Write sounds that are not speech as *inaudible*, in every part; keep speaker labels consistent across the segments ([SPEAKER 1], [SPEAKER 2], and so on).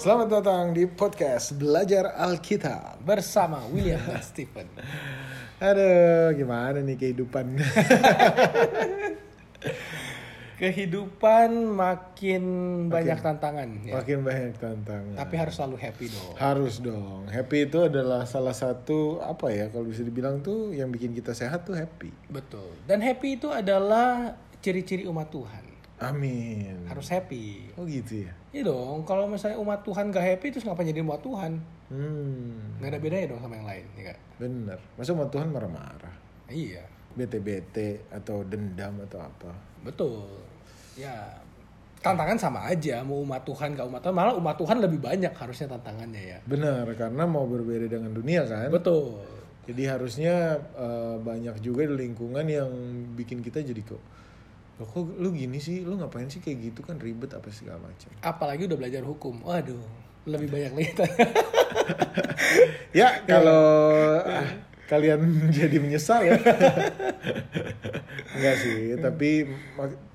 [SPEAKER 1] Selamat datang di podcast Belajar Alkitab.
[SPEAKER 2] bersama William dan Stephen.
[SPEAKER 1] Aduh, gimana nih kehidupan? *laughs*
[SPEAKER 2] Kehidupan makin banyak tantangan ya.
[SPEAKER 1] Makin banyak tantangan.
[SPEAKER 2] Tapi harus selalu happy dong.
[SPEAKER 1] Harus dong. Happy itu adalah salah satu apa ya kalau bisa dibilang tuh yang bikin kita sehat tuh happy.
[SPEAKER 2] Betul. Dan happy itu adalah ciri-ciri umat Tuhan.
[SPEAKER 1] Amin.
[SPEAKER 2] Harus happy.
[SPEAKER 1] Oh gitu ya.
[SPEAKER 2] Iya dong, kalau misalnya umat Tuhan gak happy terus ngapain jadi umat Tuhan?
[SPEAKER 1] Hmm.
[SPEAKER 2] Gak ada bedanya dong sama yang lain, ya gak?
[SPEAKER 1] Bener. Masa umat Tuhan marah-marah?
[SPEAKER 2] Iya,
[SPEAKER 1] Bete-bete atau dendam atau apa?
[SPEAKER 2] betul. Ya, tantangan sama aja mau umat Tuhan gak umat Tuhan malah umat Tuhan lebih banyak harusnya tantangannya ya.
[SPEAKER 1] Benar, karena mau berbeda dengan dunia kan.
[SPEAKER 2] Betul.
[SPEAKER 1] Jadi harusnya eh, banyak juga di lingkungan yang bikin kita jadi kok, "Loh, kok lu gini sih, lu ngapain sih kayak gitu kan ribet apa segala macam.
[SPEAKER 2] Apalagi udah belajar hukum. Waduh, lebih banyak lagi. *laughs*
[SPEAKER 1] Ya kalau ah, kalian *laughs* jadi menyesal ya, *laughs* enggak sih, tapi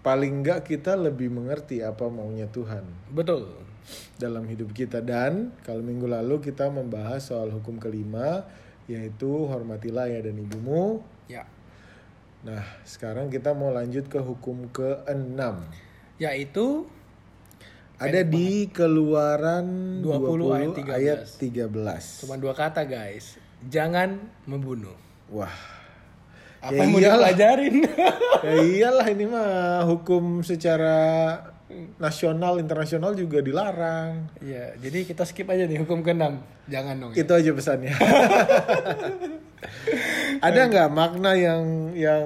[SPEAKER 1] paling enggak kita lebih mengerti apa maunya Tuhan
[SPEAKER 2] Betul.
[SPEAKER 1] dalam hidup kita dan kalau minggu lalu kita membahas soal hukum kelima yaitu hormatilah ya dan ibumu.
[SPEAKER 2] Ya.
[SPEAKER 1] Nah sekarang kita mau lanjut ke hukum keenam.
[SPEAKER 2] Yaitu
[SPEAKER 1] Ada di keluaran
[SPEAKER 2] 20 ayat 13.
[SPEAKER 1] ayat 13.
[SPEAKER 2] cuma dua kata guys. Jangan membunuh.
[SPEAKER 1] Wah.
[SPEAKER 2] Apa
[SPEAKER 1] Ya
[SPEAKER 2] yang mau
[SPEAKER 1] iyalah.
[SPEAKER 2] dipelajarin?
[SPEAKER 1] Ya iyalah ini mah hukum secara nasional internasional juga dilarang.
[SPEAKER 2] Iya, jadi kita skip aja nih hukum keenam. Jangan dong. ya.
[SPEAKER 1] Itu aja pesannya. *laughs* Ada nggak makna yang yang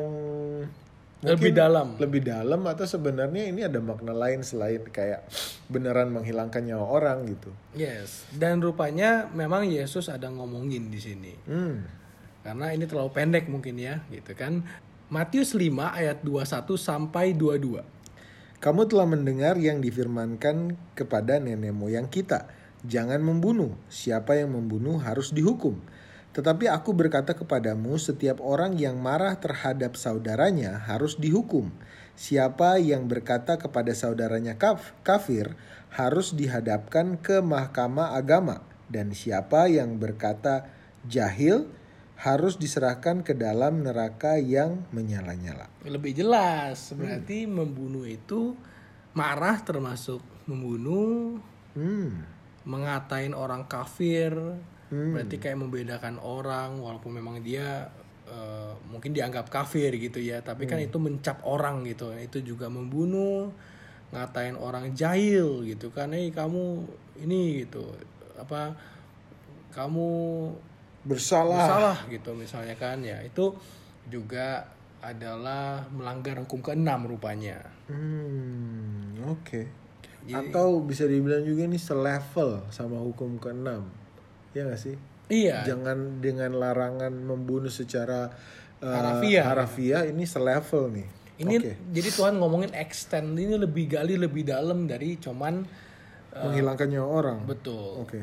[SPEAKER 2] Lebih dalam.
[SPEAKER 1] lebih dalam atau sebenarnya ini ada makna lain selain kayak beneran menghilangkan nyawa orang gitu?
[SPEAKER 2] Yes. Dan rupanya memang Yesus ada ngomongin di sini.
[SPEAKER 1] Hmm.
[SPEAKER 2] Karena ini terlalu pendek mungkin ya, gitu kan. Matius 5 ayat 21 sampai 22.
[SPEAKER 1] Kamu telah mendengar yang difirmankan kepada nenek moyang kita, jangan membunuh. Siapa yang membunuh harus dihukum. Tetapi aku berkata kepadamu, setiap orang yang marah terhadap saudaranya harus dihukum. Siapa yang berkata kepada saudaranya kaf, kafir harus dihadapkan ke mahkamah agama. Dan siapa yang berkata jahil harus diserahkan ke dalam neraka yang menyala-nyala.
[SPEAKER 2] Lebih jelas, berarti membunuh itu marah termasuk membunuh,
[SPEAKER 1] Hmm.
[SPEAKER 2] mengatain orang kafir, berarti kayak membedakan orang walaupun memang dia eh, mungkin dianggap kafir gitu ya, tapi kan itu mencap orang gitu, itu juga membunuh, ngatain orang jahil gitu kan, eh kamu ini gitu apa kamu
[SPEAKER 1] Bersalah.
[SPEAKER 2] salah gitu misalnya kan ya itu juga adalah melanggar hukum keenam rupanya.
[SPEAKER 1] Hmm, oke. Atau bisa dibilang juga ini selevel sama hukum keenam, ya nggak sih?
[SPEAKER 2] Iya.
[SPEAKER 1] Jangan dengan larangan membunuh secara uh,
[SPEAKER 2] Harafiah.
[SPEAKER 1] harafiah, ini selevel nih.
[SPEAKER 2] Ini
[SPEAKER 1] Oke.
[SPEAKER 2] jadi Tuhan ngomongin extend ini lebih gali lebih dalam dari cuman
[SPEAKER 1] menghilangkan nyawa orang.
[SPEAKER 2] betul.
[SPEAKER 1] Oke.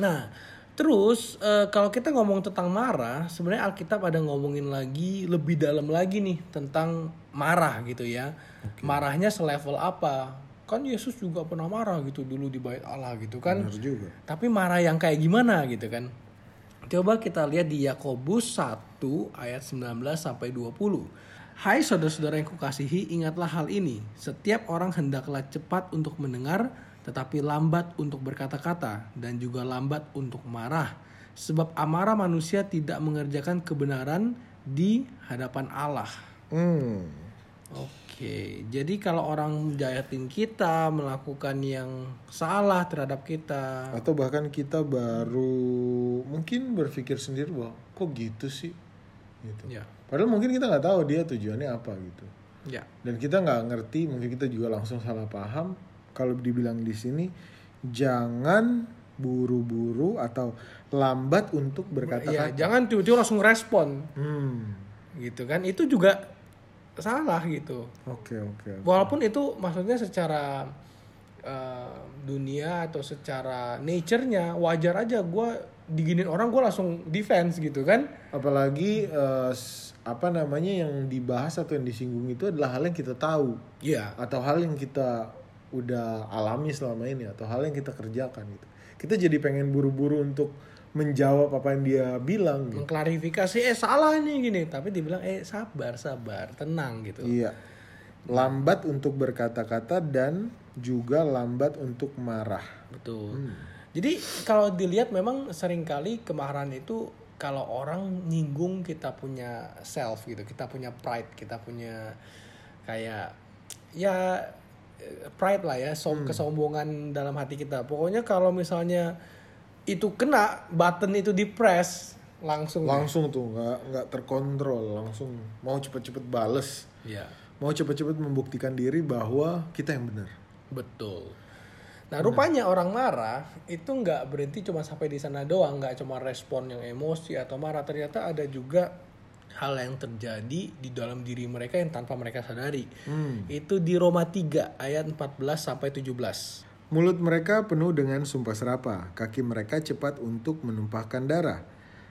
[SPEAKER 2] Nah, terus eh, kalau kita ngomong tentang marah, sebenarnya Alkitab ada ngomongin lagi lebih dalam lagi nih tentang marah gitu ya. Marahnya selevel apa? Kan Yesus juga pernah marah gitu dulu di bait Allah gitu kan.
[SPEAKER 1] Benar juga.
[SPEAKER 2] Tapi marah yang kayak gimana gitu kan? Coba kita lihat di Yakobus 1 ayat 19 sampai 20. Hai saudara-saudara yang kukasihi, ingatlah hal ini. Setiap orang hendaklah cepat untuk mendengar, tetapi lambat untuk berkata-kata dan juga lambat untuk marah. Sebab amarah manusia tidak mengerjakan kebenaran di hadapan Allah.
[SPEAKER 1] Hmm.
[SPEAKER 2] Oke, jadi kalau orang jahatin kita, melakukan yang salah terhadap kita,
[SPEAKER 1] Atau bahkan kita baru mungkin berpikir sendiri bahwa kok gitu sih, gitu.
[SPEAKER 2] ya,
[SPEAKER 1] Padahal mungkin kita nggak tahu dia tujuannya apa gitu.
[SPEAKER 2] ya,
[SPEAKER 1] dan kita nggak ngerti mungkin kita juga langsung salah paham kalau dibilang di sini jangan buru-buru atau lambat untuk
[SPEAKER 2] ya,
[SPEAKER 1] berkata-kata
[SPEAKER 2] jangan tiba-tiba langsung respon,
[SPEAKER 1] hmm
[SPEAKER 2] gitu kan? Itu juga salah gitu.
[SPEAKER 1] oke oke
[SPEAKER 2] Walaupun itu maksudnya secara eh, dunia atau secara nature-nya wajar aja gue diginin orang gue langsung defense gitu kan?
[SPEAKER 1] apalagi s- apa namanya yang dibahas atau yang disinggung itu adalah hal yang kita tahu
[SPEAKER 2] Iya,
[SPEAKER 1] atau hal yang kita udah alami selama ini atau hal yang kita kerjakan gitu kita jadi pengen buru-buru untuk menjawab apa yang dia bilang gitu.
[SPEAKER 2] mengklarifikasi eh salah nih gini tapi dibilang eh sabar sabar tenang gitu
[SPEAKER 1] Iya. Lambat untuk berkata-kata dan juga lambat untuk marah.
[SPEAKER 2] betul
[SPEAKER 1] Hmm.
[SPEAKER 2] jadi kalau dilihat memang sering kali kemarahan itu kalau orang nyinggung kita punya self gitu kita punya pride kita punya kayak ya pride lah ya som kesombongan dalam hati kita pokoknya kalau misalnya itu kena button itu di press langsung
[SPEAKER 1] Langsung tuh nggak nggak terkontrol, langsung mau cepet-cepet bales,
[SPEAKER 2] ya
[SPEAKER 1] mau cepet-cepet membuktikan diri bahwa kita yang benar.
[SPEAKER 2] Betul. Nah rupanya orang marah itu nggak berhenti cuma sampai di sana doang, nggak cuma respon yang emosi atau marah. Ternyata ada juga hal yang terjadi di dalam diri mereka yang tanpa mereka sadari. Itu di Roma 3 ayat 14 sampai 17.
[SPEAKER 1] Mulut mereka penuh dengan sumpah serapah, kaki mereka cepat untuk menumpahkan darah.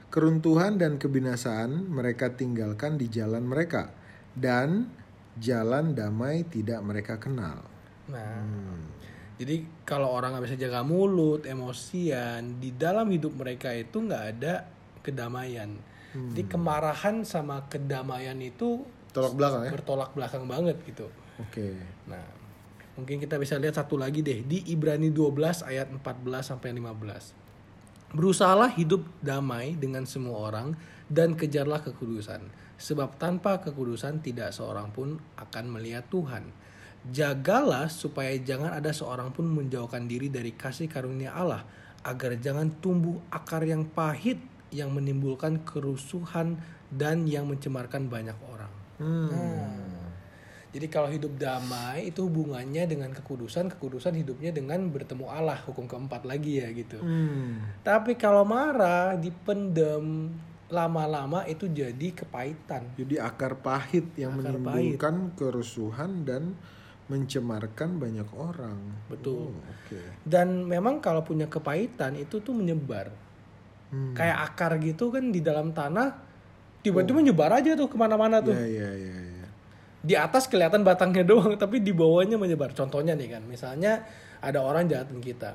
[SPEAKER 1] Keruntuhan dan kebinasaan mereka tinggalkan di jalan mereka, dan jalan damai tidak mereka kenal.
[SPEAKER 2] Nah, jadi kalau orang nggak bisa jaga mulut, emosian, di dalam hidup mereka itu nggak ada kedamaian. Jadi kemarahan sama kedamaian itu
[SPEAKER 1] Tolak belakang ya?
[SPEAKER 2] bertolak belakang banget gitu.
[SPEAKER 1] Oke.
[SPEAKER 2] Nah, mungkin kita bisa lihat satu lagi deh di Ibrani 12 ayat 14 sampai 15. Berusahalah hidup damai dengan semua orang dan kejarlah kekudusan, sebab tanpa kekudusan tidak seorang pun akan melihat Tuhan. Jagalah supaya jangan ada seorang pun menjauhkan diri dari kasih karunia Allah, agar jangan tumbuh akar yang pahit yang menimbulkan kerusuhan dan yang mencemarkan banyak orang. Nah, jadi kalau hidup damai itu hubungannya dengan kekudusan, kekudusan hidupnya dengan bertemu Allah, hukum keempat lagi ya gitu.
[SPEAKER 1] Hmm.
[SPEAKER 2] Tapi kalau marah dipendem lama-lama itu jadi kepahitan.
[SPEAKER 1] Jadi akar pahit yang
[SPEAKER 2] Akar
[SPEAKER 1] menimbulkan kerusuhan dan mencemarkan banyak orang.
[SPEAKER 2] Betul.
[SPEAKER 1] Oh, Oke.
[SPEAKER 2] Dan memang kalau punya kepahitan itu tuh menyebar.
[SPEAKER 1] Hmm.
[SPEAKER 2] Kayak akar gitu kan di dalam tanah tiba-tiba nyebar aja tuh ke mana-mana tuh.
[SPEAKER 1] Ya ya ya ya.
[SPEAKER 2] di atas kelihatan batangnya *laughs* doang tapi di bawahnya menyebar contohnya nih kan misalnya ada orang jahatin kita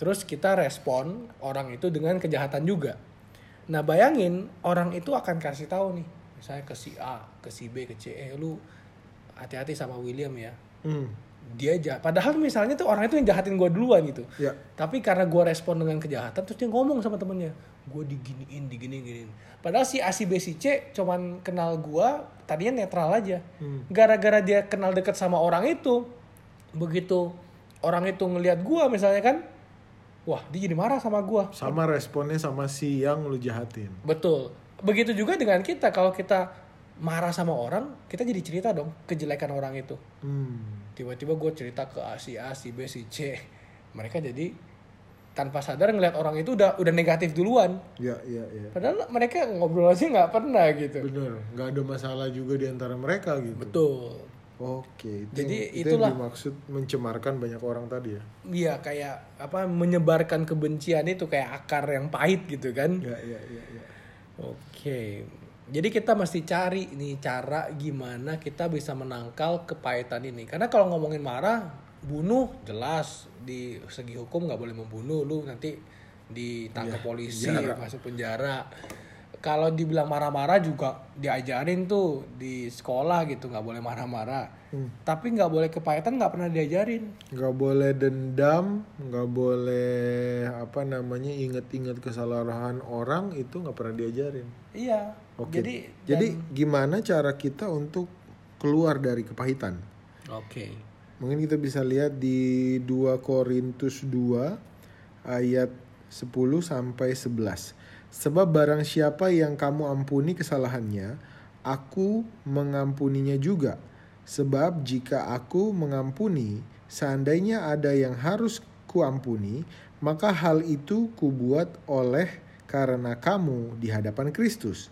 [SPEAKER 2] terus kita respon orang itu dengan kejahatan juga nah bayangin orang itu akan kasih tahu nih misalnya ke si A ke si B ke C eh lu hati-hati sama William ya
[SPEAKER 1] Hmm.
[SPEAKER 2] Dia jahat. Padahal misalnya tuh orang itu yang jahatin gue duluan gitu.
[SPEAKER 1] Ya.
[SPEAKER 2] tapi karena gue respon dengan kejahatan terus dia ngomong sama temennya gue diginiin diginiin giniin padahal si A si B si C cuman kenal gue tadinya netral aja. Gara-gara dia kenal deket sama orang itu begitu orang itu ngelihat gue misalnya kan wah dia jadi marah sama gue
[SPEAKER 1] Sama responnya sama si yang lu jahatin.
[SPEAKER 2] betul. Begitu juga dengan kita. Kalau kita marah sama orang kita jadi cerita dong kejelekan orang itu.
[SPEAKER 1] Hmm.
[SPEAKER 2] Tiba-tiba gue cerita ke A, si A, si B, si C mereka jadi tanpa sadar ngeliat orang itu udah udah negatif duluan
[SPEAKER 1] Ya ya ya.
[SPEAKER 2] padahal mereka ngobrol aja nggak pernah gitu
[SPEAKER 1] Bener. Nggak ada masalah juga di antara mereka gitu.
[SPEAKER 2] betul
[SPEAKER 1] Oke. Itu
[SPEAKER 2] Jadi
[SPEAKER 1] yang, itu
[SPEAKER 2] itulah.
[SPEAKER 1] yang dimaksud mencemarkan banyak orang tadi ya.
[SPEAKER 2] iya kayak apa menyebarkan kebencian itu kayak akar yang pahit gitu kan
[SPEAKER 1] Ya ya ya ya.
[SPEAKER 2] Oke. Jadi kita mesti cari nih cara gimana kita bisa menangkal kepahitan ini. Karena kalau ngomongin marah, bunuh jelas di segi hukum nggak boleh membunuh lu nanti ditangkap polisi masuk penjara. Kalau dibilang marah-marah juga diajarin tuh di sekolah gitu nggak boleh marah-marah. Tapi nggak boleh kepahitan nggak pernah diajarin.
[SPEAKER 1] Nggak boleh dendam, nggak boleh apa namanya inget-inget kesalahan orang itu nggak pernah diajarin.
[SPEAKER 2] Iya.
[SPEAKER 1] Oke.
[SPEAKER 2] Jadi
[SPEAKER 1] Jadi gimana cara kita untuk keluar dari kepahitan?
[SPEAKER 2] oke.
[SPEAKER 1] Mungkin kita bisa lihat di 2 Korintus 2 ayat 10 sampai 11. Sebab barang siapa yang kamu ampuni kesalahannya, aku mengampuninya juga. Sebab jika aku mengampuni, seandainya ada yang harus kuampuni, maka hal itu kubuat oleh karena kamu di hadapan Kristus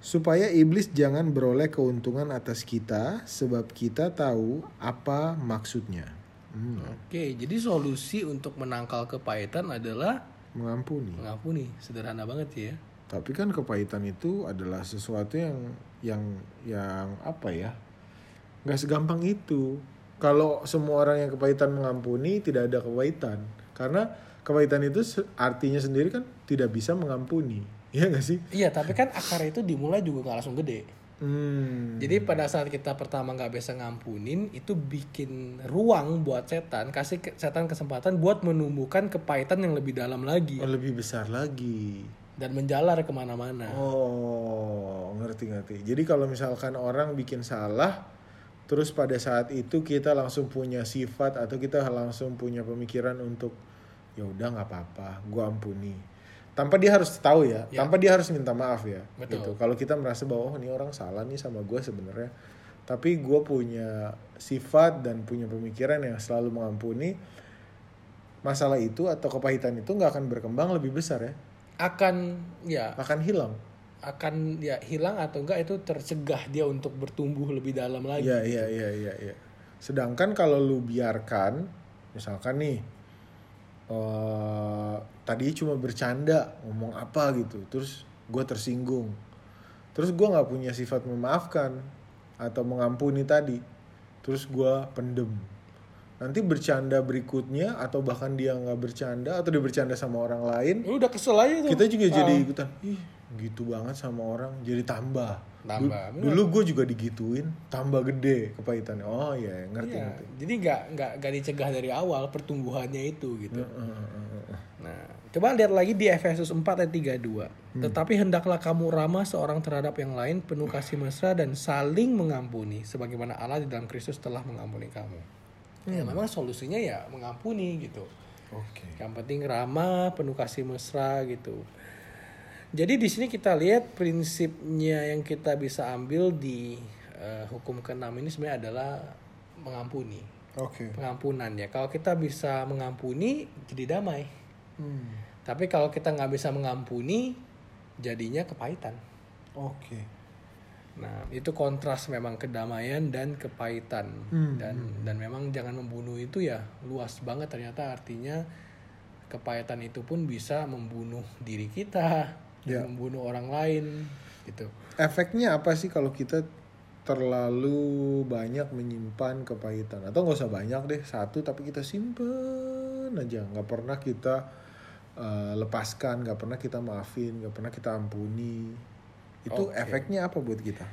[SPEAKER 1] supaya iblis jangan beroleh keuntungan atas kita sebab kita tahu apa maksudnya. Hmm,
[SPEAKER 2] Oke, jadi solusi untuk menangkal kepahitan adalah
[SPEAKER 1] mengampuni.
[SPEAKER 2] mengampuni. Sederhana banget sih ya.
[SPEAKER 1] Tapi kan kepahitan itu adalah sesuatu yang yang yang apa ya? nggak segampang itu. Kalau semua orang yang kepahitan mengampuni, tidak ada kepahitan. Karena kepahitan itu artinya sendiri kan tidak bisa mengampuni. Iya gak sih?
[SPEAKER 2] Iya, tapi kan akar itu dimulai juga nggak langsung gede.
[SPEAKER 1] Hmm.
[SPEAKER 2] Jadi pada saat kita pertama nggak bisa ngampunin, itu bikin ruang buat setan, kasih ke- setan kesempatan buat menumbuhkan kepahitan yang lebih dalam lagi
[SPEAKER 1] Oh, lebih besar lagi.
[SPEAKER 2] dan menjalar ke mana-mana.
[SPEAKER 1] Oh, ngerti ngerti. Jadi kalau misalkan orang bikin salah, terus pada saat itu kita langsung punya sifat atau kita langsung punya pemikiran untuk ya udah nggak apa-apa, gua ampuni. Tanpa dia harus tahu ya,
[SPEAKER 2] Ya.
[SPEAKER 1] tanpa dia harus minta maaf ya.
[SPEAKER 2] Betul.
[SPEAKER 1] Gitu. Kalau kita merasa bahwa oh ini orang salah nih sama gua sebenarnya, tapi gua punya sifat dan punya pemikiran yang selalu mengampuni, masalah itu atau kepahitan itu nggak akan berkembang lebih besar ya,
[SPEAKER 2] Akan ya
[SPEAKER 1] akan hilang.
[SPEAKER 2] akan ya hilang atau enggak itu tercegah dia untuk bertumbuh lebih dalam lagi.
[SPEAKER 1] Iya iya iya iya. iya. Sedangkan kalau lu biarkan, misalkan nih, eh tadi cuma bercanda ngomong apa gitu, terus gue tersinggung, terus gue nggak punya sifat memaafkan atau mengampuni tadi, terus gue pendem. Nanti bercanda berikutnya atau bahkan dia nggak bercanda atau dia bercanda sama orang lain,
[SPEAKER 2] Lu udah kesel aja tuh.
[SPEAKER 1] kita juga
[SPEAKER 2] Ah.
[SPEAKER 1] jadi ikutan. Ih gitu banget sama orang, jadi tambah.
[SPEAKER 2] Tambah,
[SPEAKER 1] Du- Dulu gue juga digituin, tambah gede kepahitannya. Oh iya, ngerti
[SPEAKER 2] Iya,
[SPEAKER 1] ngerti.
[SPEAKER 2] Jadi nggak nggak nggak dicegah dari awal pertumbuhannya itu gitu.
[SPEAKER 1] Heeh, heeh.
[SPEAKER 2] Nah, coba lihat lagi di Efesus 4 ayat 32. Tetapi hendaklah kamu ramah seorang terhadap yang lain, penuh kasih mesra dan saling mengampuni sebagaimana Allah di dalam Kristus telah mengampuni kamu. Ya memang solusinya ya mengampuni gitu.
[SPEAKER 1] Oke.
[SPEAKER 2] Yang penting ramah, penuh kasih mesra gitu. Jadi di sini kita lihat prinsipnya yang kita bisa ambil di eh, hukum keenam ini sebenarnya adalah mengampuni.
[SPEAKER 1] Oke.
[SPEAKER 2] Pengampunan ya. Kalau kita bisa mengampuni jadi damai.
[SPEAKER 1] Hmm.
[SPEAKER 2] Tapi kalau kita nggak bisa mengampuni, jadinya kepahitan.
[SPEAKER 1] Oke.
[SPEAKER 2] Nah, itu kontras memang kedamaian dan kepahitan.
[SPEAKER 1] Hmm,
[SPEAKER 2] Dan dan memang jangan membunuh itu ya luas banget ternyata artinya kepahitan itu pun bisa membunuh diri kita, Dan membunuh orang lain gitu.
[SPEAKER 1] Efeknya apa sih kalau kita terlalu banyak menyimpan kepahitan? Atau nggak usah banyak deh, satu tapi kita simpen aja, nggak pernah kita eh, lepaskan, nggak pernah kita maafin, nggak pernah kita ampuni. Itu
[SPEAKER 2] Oke.
[SPEAKER 1] efeknya apa buat kita?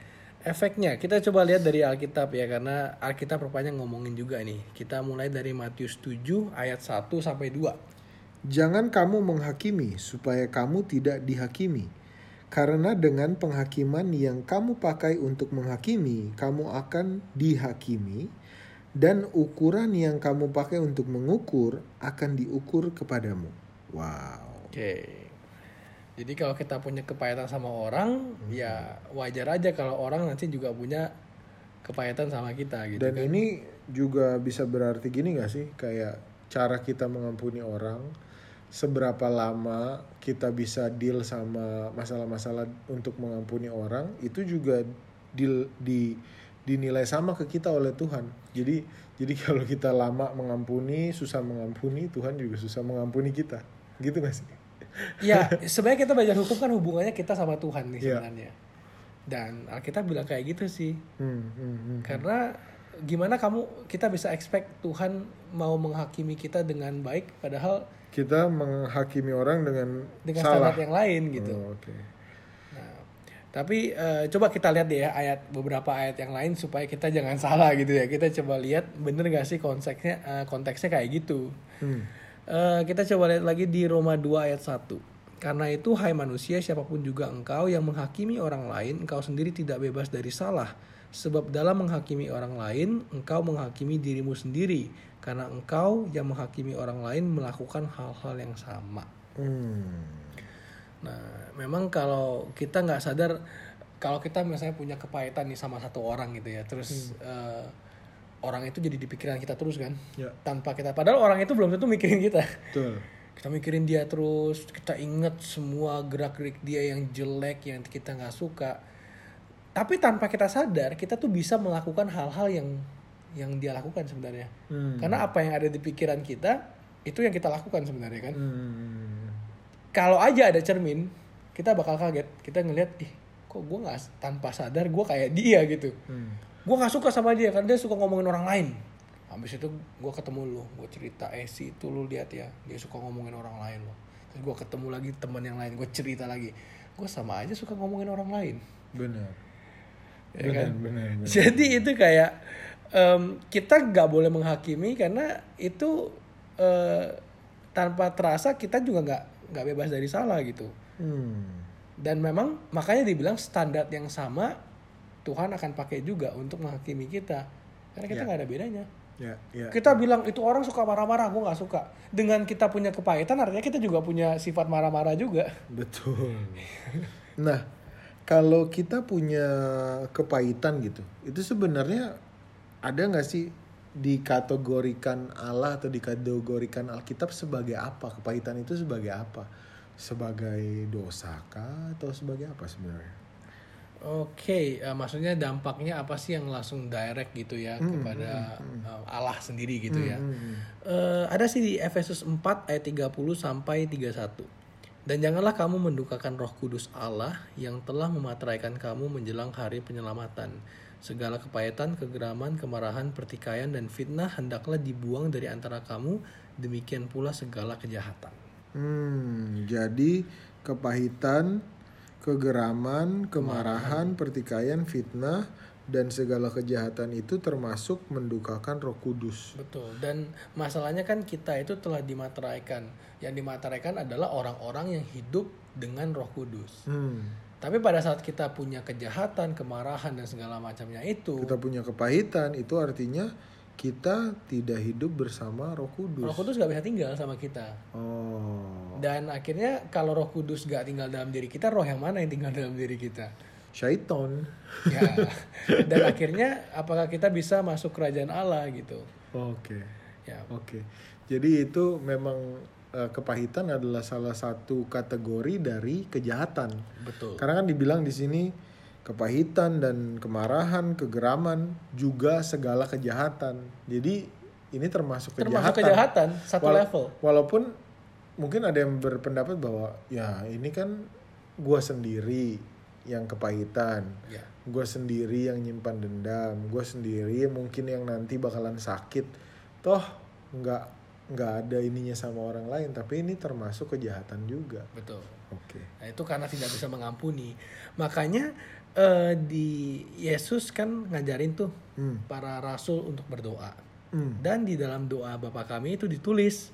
[SPEAKER 2] Efeknya kita coba lihat dari Alkitab ya karena Alkitab rupanya ngomongin juga nih. Kita mulai dari Matius 7 ayat 1 sampai 2.
[SPEAKER 1] Jangan kamu menghakimi supaya kamu tidak dihakimi. Karena dengan penghakiman yang kamu pakai untuk menghakimi, kamu akan dihakimi dan ukuran yang kamu pakai untuk mengukur akan diukur kepadamu. Wow.
[SPEAKER 2] Oke. Jadi kalau kita punya kepahitan sama orang, ya wajar aja kalau orang nanti juga punya kepahitan sama kita gitu.
[SPEAKER 1] Dan ini juga bisa berarti gini gak sih? Kayak cara kita mengampuni orang, seberapa lama kita bisa deal sama masalah-masalah untuk mengampuni orang, itu juga deal, di, dinilai sama ke kita oleh Tuhan. Jadi jadi kalau kita lama mengampuni, susah mengampuni, Tuhan juga susah mengampuni kita. Gitu gak sih?
[SPEAKER 2] Ya, *laughs* sebenarnya kita belajar hukum kan hubungannya kita sama Tuhan nih
[SPEAKER 1] Iya.
[SPEAKER 2] sebenarnya. Dan Alkitab bilang kayak gitu sih.
[SPEAKER 1] Hmm, hmm, hmm.
[SPEAKER 2] Karena gimana kamu kita bisa expect Tuhan mau menghakimi kita dengan baik padahal
[SPEAKER 1] Kita menghakimi orang dengan,
[SPEAKER 2] dengan
[SPEAKER 1] salah.
[SPEAKER 2] standar yang lain gitu.
[SPEAKER 1] Oh, Oke.
[SPEAKER 2] Nah, tapi eh, coba kita lihat deh ya ayat beberapa ayat yang lain supaya kita jangan salah gitu ya. Kita coba lihat bener gak sih konteksnya eh, konteksnya kayak gitu.
[SPEAKER 1] Hmm.
[SPEAKER 2] Eh, kita coba lihat lagi di Roma 2 ayat 1. Karena itu hai manusia siapa pun juga engkau yang menghakimi orang lain engkau sendiri tidak bebas dari salah. Sebab dalam menghakimi orang lain engkau menghakimi dirimu sendiri karena engkau yang menghakimi orang lain melakukan hal-hal yang sama.
[SPEAKER 1] Hmm.
[SPEAKER 2] Nah, memang kalau kita nggak sadar, kalau kita misalnya punya kepahitan nih sama satu orang gitu ya, terus eh, orang itu jadi di pikiran kita terus kan,
[SPEAKER 1] Ya.
[SPEAKER 2] tanpa kita, padahal orang itu belum tentu mikirin kita.
[SPEAKER 1] Betul.
[SPEAKER 2] Kita mikirin dia terus, kita inget semua gerak-gerik dia yang jelek, yang kita nggak suka. Tapi tanpa kita sadar, kita tuh bisa melakukan hal-hal yang yang dia lakukan sebenarnya.
[SPEAKER 1] Hmm.
[SPEAKER 2] Karena apa yang ada di pikiran kita, itu yang kita lakukan sebenarnya kan?
[SPEAKER 1] Hmm.
[SPEAKER 2] kalau aja ada cermin kita bakal kaget. Kita ngelihat ih kok gue nggak tanpa sadar gue kayak dia gitu.
[SPEAKER 1] Hmm.
[SPEAKER 2] gue nggak suka sama dia karena dia suka ngomongin orang lain. Habis itu gue ketemu lu gue cerita eh si itu lu lihat ya dia suka ngomongin orang lain loh. Terus gue ketemu lagi teman yang lain gue cerita lagi. Gue sama aja suka ngomongin orang lain.
[SPEAKER 1] Benar
[SPEAKER 2] Ya
[SPEAKER 1] benar,
[SPEAKER 2] kan?
[SPEAKER 1] benar benar
[SPEAKER 2] jadi itu kayak em, kita nggak boleh menghakimi karena itu eh, tanpa terasa kita juga nggak nggak bebas dari salah gitu
[SPEAKER 1] hmm.
[SPEAKER 2] dan memang makanya dibilang standar yang sama Tuhan akan pakai juga untuk menghakimi kita karena kita
[SPEAKER 1] Ya.
[SPEAKER 2] nggak ada bedanya
[SPEAKER 1] ya ya
[SPEAKER 2] kita bilang itu orang suka marah-marah gue nggak suka dengan kita punya kepahitan artinya kita juga punya sifat marah-marah juga
[SPEAKER 1] Betul. Nah, kalau kita punya kepahitan gitu, itu sebenarnya ada nggak sih dikategorikan Allah atau dikategorikan Alkitab sebagai apa? Kepahitan itu sebagai apa? Sebagai dosa kah atau sebagai apa sebenarnya?
[SPEAKER 2] Oke, eh, maksudnya dampaknya apa sih yang langsung direct gitu ya kepada eh, Allah sendiri gitu ya? Eh, ada sih di Efesus 4 ayat 30 sampai 31. Dan janganlah kamu mendukakan Roh Kudus Allah yang telah memateraikan kamu menjelang hari penyelamatan. Segala kepahitan, kegeraman, kemarahan, pertikaian dan fitnah hendaklah dibuang dari antara kamu, demikian pula segala kejahatan.
[SPEAKER 1] Hmm, jadi kepahitan, kegeraman, kemarahan, pertikaian, fitnah, dan segala kejahatan itu termasuk mendukakan Roh Kudus.
[SPEAKER 2] Betul. Dan masalahnya kan kita itu telah dimateraikan. Yang dimateraikan adalah orang-orang yang hidup dengan Roh Kudus.
[SPEAKER 1] Hmm.
[SPEAKER 2] Tapi pada saat kita punya kejahatan, kemarahan dan segala macamnya itu,
[SPEAKER 1] Kita punya kepahitan itu artinya kita tidak hidup bersama Roh Kudus.
[SPEAKER 2] Roh Kudus gak bisa tinggal sama kita.
[SPEAKER 1] Oh,
[SPEAKER 2] Dan akhirnya kalau Roh Kudus gak tinggal dalam diri kita, roh yang mana yang tinggal dalam diri kita?
[SPEAKER 1] Syaiton.
[SPEAKER 2] Ya. Dan akhirnya apakah kita bisa masuk kerajaan Allah gitu?
[SPEAKER 1] Oke,
[SPEAKER 2] Ya.
[SPEAKER 1] oke. Jadi itu memang eh, kepahitan adalah salah satu kategori dari kejahatan.
[SPEAKER 2] Betul.
[SPEAKER 1] Karena kan dibilang di sini kepahitan dan kemarahan, kegeraman juga segala kejahatan. Jadi ini termasuk kejahatan.
[SPEAKER 2] Termasuk kejahatan satu
[SPEAKER 1] Wala-
[SPEAKER 2] level.
[SPEAKER 1] Walaupun mungkin ada yang berpendapat bahwa ya ini kan gua sendiri yang kepahitan.
[SPEAKER 2] Ya.
[SPEAKER 1] Gue sendiri yang nyimpan dendam. Gue sendiri mungkin yang nanti bakalan sakit. Toh nggak nggak ada ininya sama orang lain. Tapi ini termasuk kejahatan juga.
[SPEAKER 2] Betul.
[SPEAKER 1] Oke.
[SPEAKER 2] Nah, itu karena tidak bisa mengampuni. Makanya eh, di Yesus kan ngajarin tuh
[SPEAKER 1] Hmm.
[SPEAKER 2] para rasul untuk berdoa.
[SPEAKER 1] Hmm.
[SPEAKER 2] Dan di dalam doa Bapa kami itu ditulis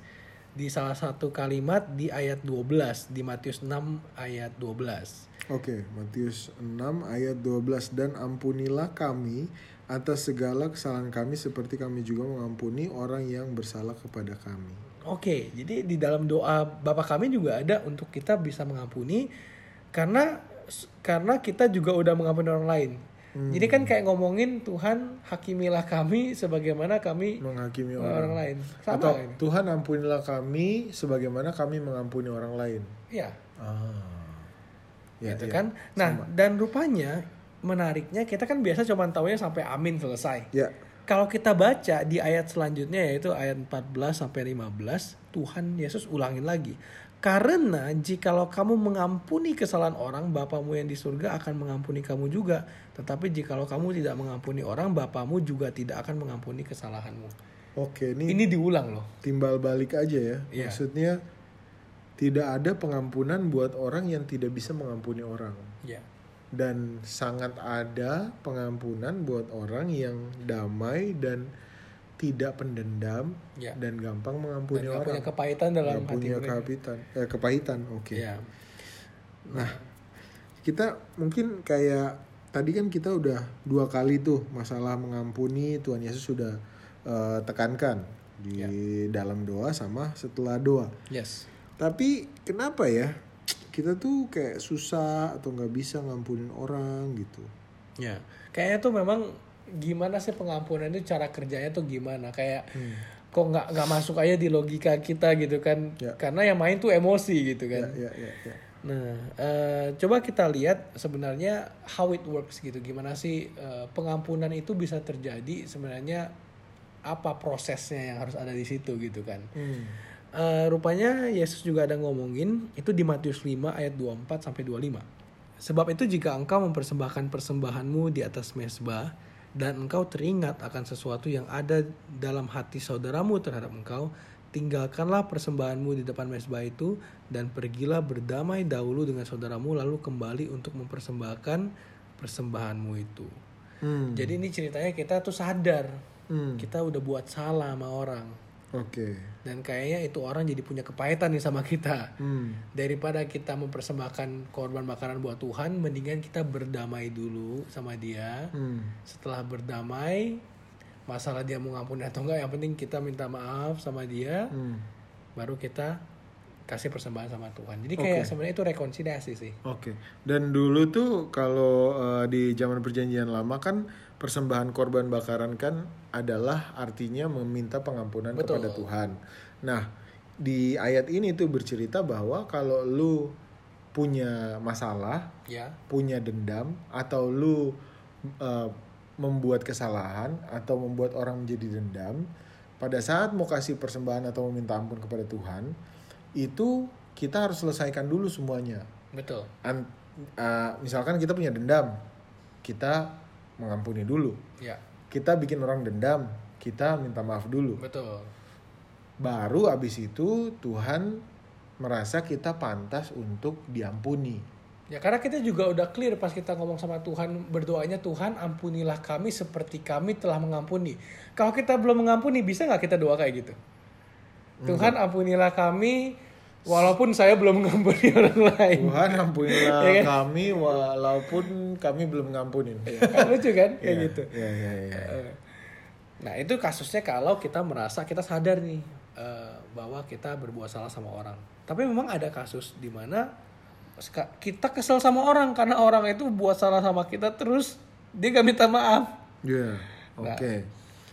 [SPEAKER 2] di salah satu kalimat di ayat 12 di Matius 6 ayat 12.
[SPEAKER 1] Oke, Matius 6 ayat 12 dan ampunilah kami atas segala kesalahan kami seperti kami juga mengampuni orang yang bersalah kepada kami.
[SPEAKER 2] Oke, jadi di dalam doa Bapa kami juga ada untuk kita bisa mengampuni karena karena kita juga udah mengampuni orang lain. Jadi kan kayak ngomongin Tuhan hakimilah kami sebagaimana kami
[SPEAKER 1] Menghakimi
[SPEAKER 2] orang,
[SPEAKER 1] orang.
[SPEAKER 2] lain. Sama
[SPEAKER 1] Atau
[SPEAKER 2] ini.
[SPEAKER 1] Tuhan ampunilah kami sebagaimana kami mengampuni orang lain.
[SPEAKER 2] Ya,
[SPEAKER 1] Ah. Ya,
[SPEAKER 2] gitu
[SPEAKER 1] ya.
[SPEAKER 2] kan. Nah, dan rupanya menariknya kita kan biasa cuma taunya sampai amin selesai.
[SPEAKER 1] Ya.
[SPEAKER 2] Kalau kita baca di ayat selanjutnya yaitu ayat 14 sampai 15, Tuhan Yesus ulangin lagi. Karena jikalau kamu mengampuni kesalahan orang, Bapamu yang di surga akan mengampuni kamu juga. Tetapi jikalau kamu tidak mengampuni orang, Bapamu juga tidak akan mengampuni kesalahanmu.
[SPEAKER 1] Oke, ini
[SPEAKER 2] Ini diulang loh.
[SPEAKER 1] timbal balik aja ya.
[SPEAKER 2] Iya.
[SPEAKER 1] Maksudnya tidak ada pengampunan buat orang yang tidak bisa mengampuni orang.
[SPEAKER 2] Ya.
[SPEAKER 1] Dan sangat ada pengampunan buat orang yang damai dan tidak pendendam
[SPEAKER 2] Ya.
[SPEAKER 1] dan gampang
[SPEAKER 2] Dan
[SPEAKER 1] mengampuni
[SPEAKER 2] gak
[SPEAKER 1] orang.
[SPEAKER 2] punya kepahitan dalam
[SPEAKER 1] Nggak
[SPEAKER 2] hati
[SPEAKER 1] punya kepahitan. Eh, kepahitan, oke.
[SPEAKER 2] Ya.
[SPEAKER 1] Nah, kita mungkin kayak tadi kan kita udah dua kali tuh masalah mengampuni Tuhan Yesus sudah eh, tekankan di
[SPEAKER 2] Ya.
[SPEAKER 1] dalam doa sama setelah doa.
[SPEAKER 2] Yes.
[SPEAKER 1] Tapi kenapa ya kita tuh kayak susah atau nggak bisa ngampunin orang gitu?
[SPEAKER 2] Ya. Kayaknya tuh memang gimana sih pengampunan itu cara kerjanya tuh gimana? Kayak kok nggak nggak masuk aja di logika kita gitu kan?
[SPEAKER 1] Ya.
[SPEAKER 2] Karena yang main tuh emosi gitu
[SPEAKER 1] Ya,
[SPEAKER 2] kan.
[SPEAKER 1] ya, ya, ya.
[SPEAKER 2] Nah, eh, coba kita lihat sebenarnya how it works gitu. Gimana sih eh, pengampunan itu bisa terjadi sebenarnya apa prosesnya yang harus ada di situ gitu kan.
[SPEAKER 1] Hmm.
[SPEAKER 2] Eh, rupanya Yesus juga ada ngomongin itu di Matius 5 ayat 24 sampai 25. Sebab itu jika engkau mempersembahkan persembahanmu di atas mesbah dan engkau teringat akan sesuatu yang ada dalam hati saudaramu terhadap engkau, tinggalkanlah persembahanmu di depan mesbah itu dan pergilah berdamai dahulu dengan saudaramu lalu kembali untuk mempersembahkan persembahanmu itu.
[SPEAKER 1] Hmm.
[SPEAKER 2] Jadi ini ceritanya kita tuh sadar
[SPEAKER 1] Hmm.
[SPEAKER 2] kita udah buat salah sama orang
[SPEAKER 1] Oke.
[SPEAKER 2] dan kayaknya itu orang jadi punya kepahitan nih sama kita.
[SPEAKER 1] Hmm.
[SPEAKER 2] Daripada kita mempersembahkan korban bakaran buat Tuhan, mendingan kita berdamai dulu sama dia.
[SPEAKER 1] Hmm.
[SPEAKER 2] Setelah berdamai, masalah dia mau ngampuni atau enggak, yang penting kita minta maaf sama dia,
[SPEAKER 1] Hmm.
[SPEAKER 2] baru kita kasih persembahan sama Tuhan. Jadi kayak sebenarnya itu rekonsiliasi sih.
[SPEAKER 1] Oke. Dan dulu tuh kalau eh, di zaman perjanjian lama kan persembahan korban bakaran kan adalah artinya meminta pengampunan
[SPEAKER 2] Betul.
[SPEAKER 1] kepada Tuhan. Nah, di ayat ini tuh bercerita bahwa kalau lu punya masalah,
[SPEAKER 2] Ya,
[SPEAKER 1] punya dendam atau lu eh, membuat kesalahan atau membuat orang menjadi dendam, pada saat mau kasih persembahan atau meminta ampun kepada Tuhan, itu kita harus selesaikan dulu semuanya.
[SPEAKER 2] betul.
[SPEAKER 1] An- uh, misalkan kita punya dendam, kita mengampuni dulu.
[SPEAKER 2] Ya,
[SPEAKER 1] Kita bikin orang dendam, kita minta maaf dulu.
[SPEAKER 2] betul.
[SPEAKER 1] Baru abis itu Tuhan merasa kita pantas untuk diampuni.
[SPEAKER 2] Ya karena kita juga udah clear pas kita ngomong sama Tuhan berdoanya Tuhan ampunilah kami seperti kami telah mengampuni. Kalau kita belum mengampuni bisa nggak kita doa kayak gitu? Tuhan ampunilah kami walaupun saya belum mengampuni *laughs* orang lain.
[SPEAKER 1] Tuhan ampunilah
[SPEAKER 2] Iya kan?
[SPEAKER 1] kami walaupun kami belum ngampunin.
[SPEAKER 2] Kan lucu kan kayak
[SPEAKER 1] Iya,
[SPEAKER 2] gitu.
[SPEAKER 1] Iya, iya, iya.
[SPEAKER 2] Eh, Nah itu kasusnya kalau kita merasa kita sadar nih eh, bahwa kita berbuat salah sama orang. Tapi memang ada kasus di mana kita kesel sama orang karena orang itu buat salah sama kita terus dia gak minta maaf.
[SPEAKER 1] Iya.
[SPEAKER 2] Nah.
[SPEAKER 1] Oke.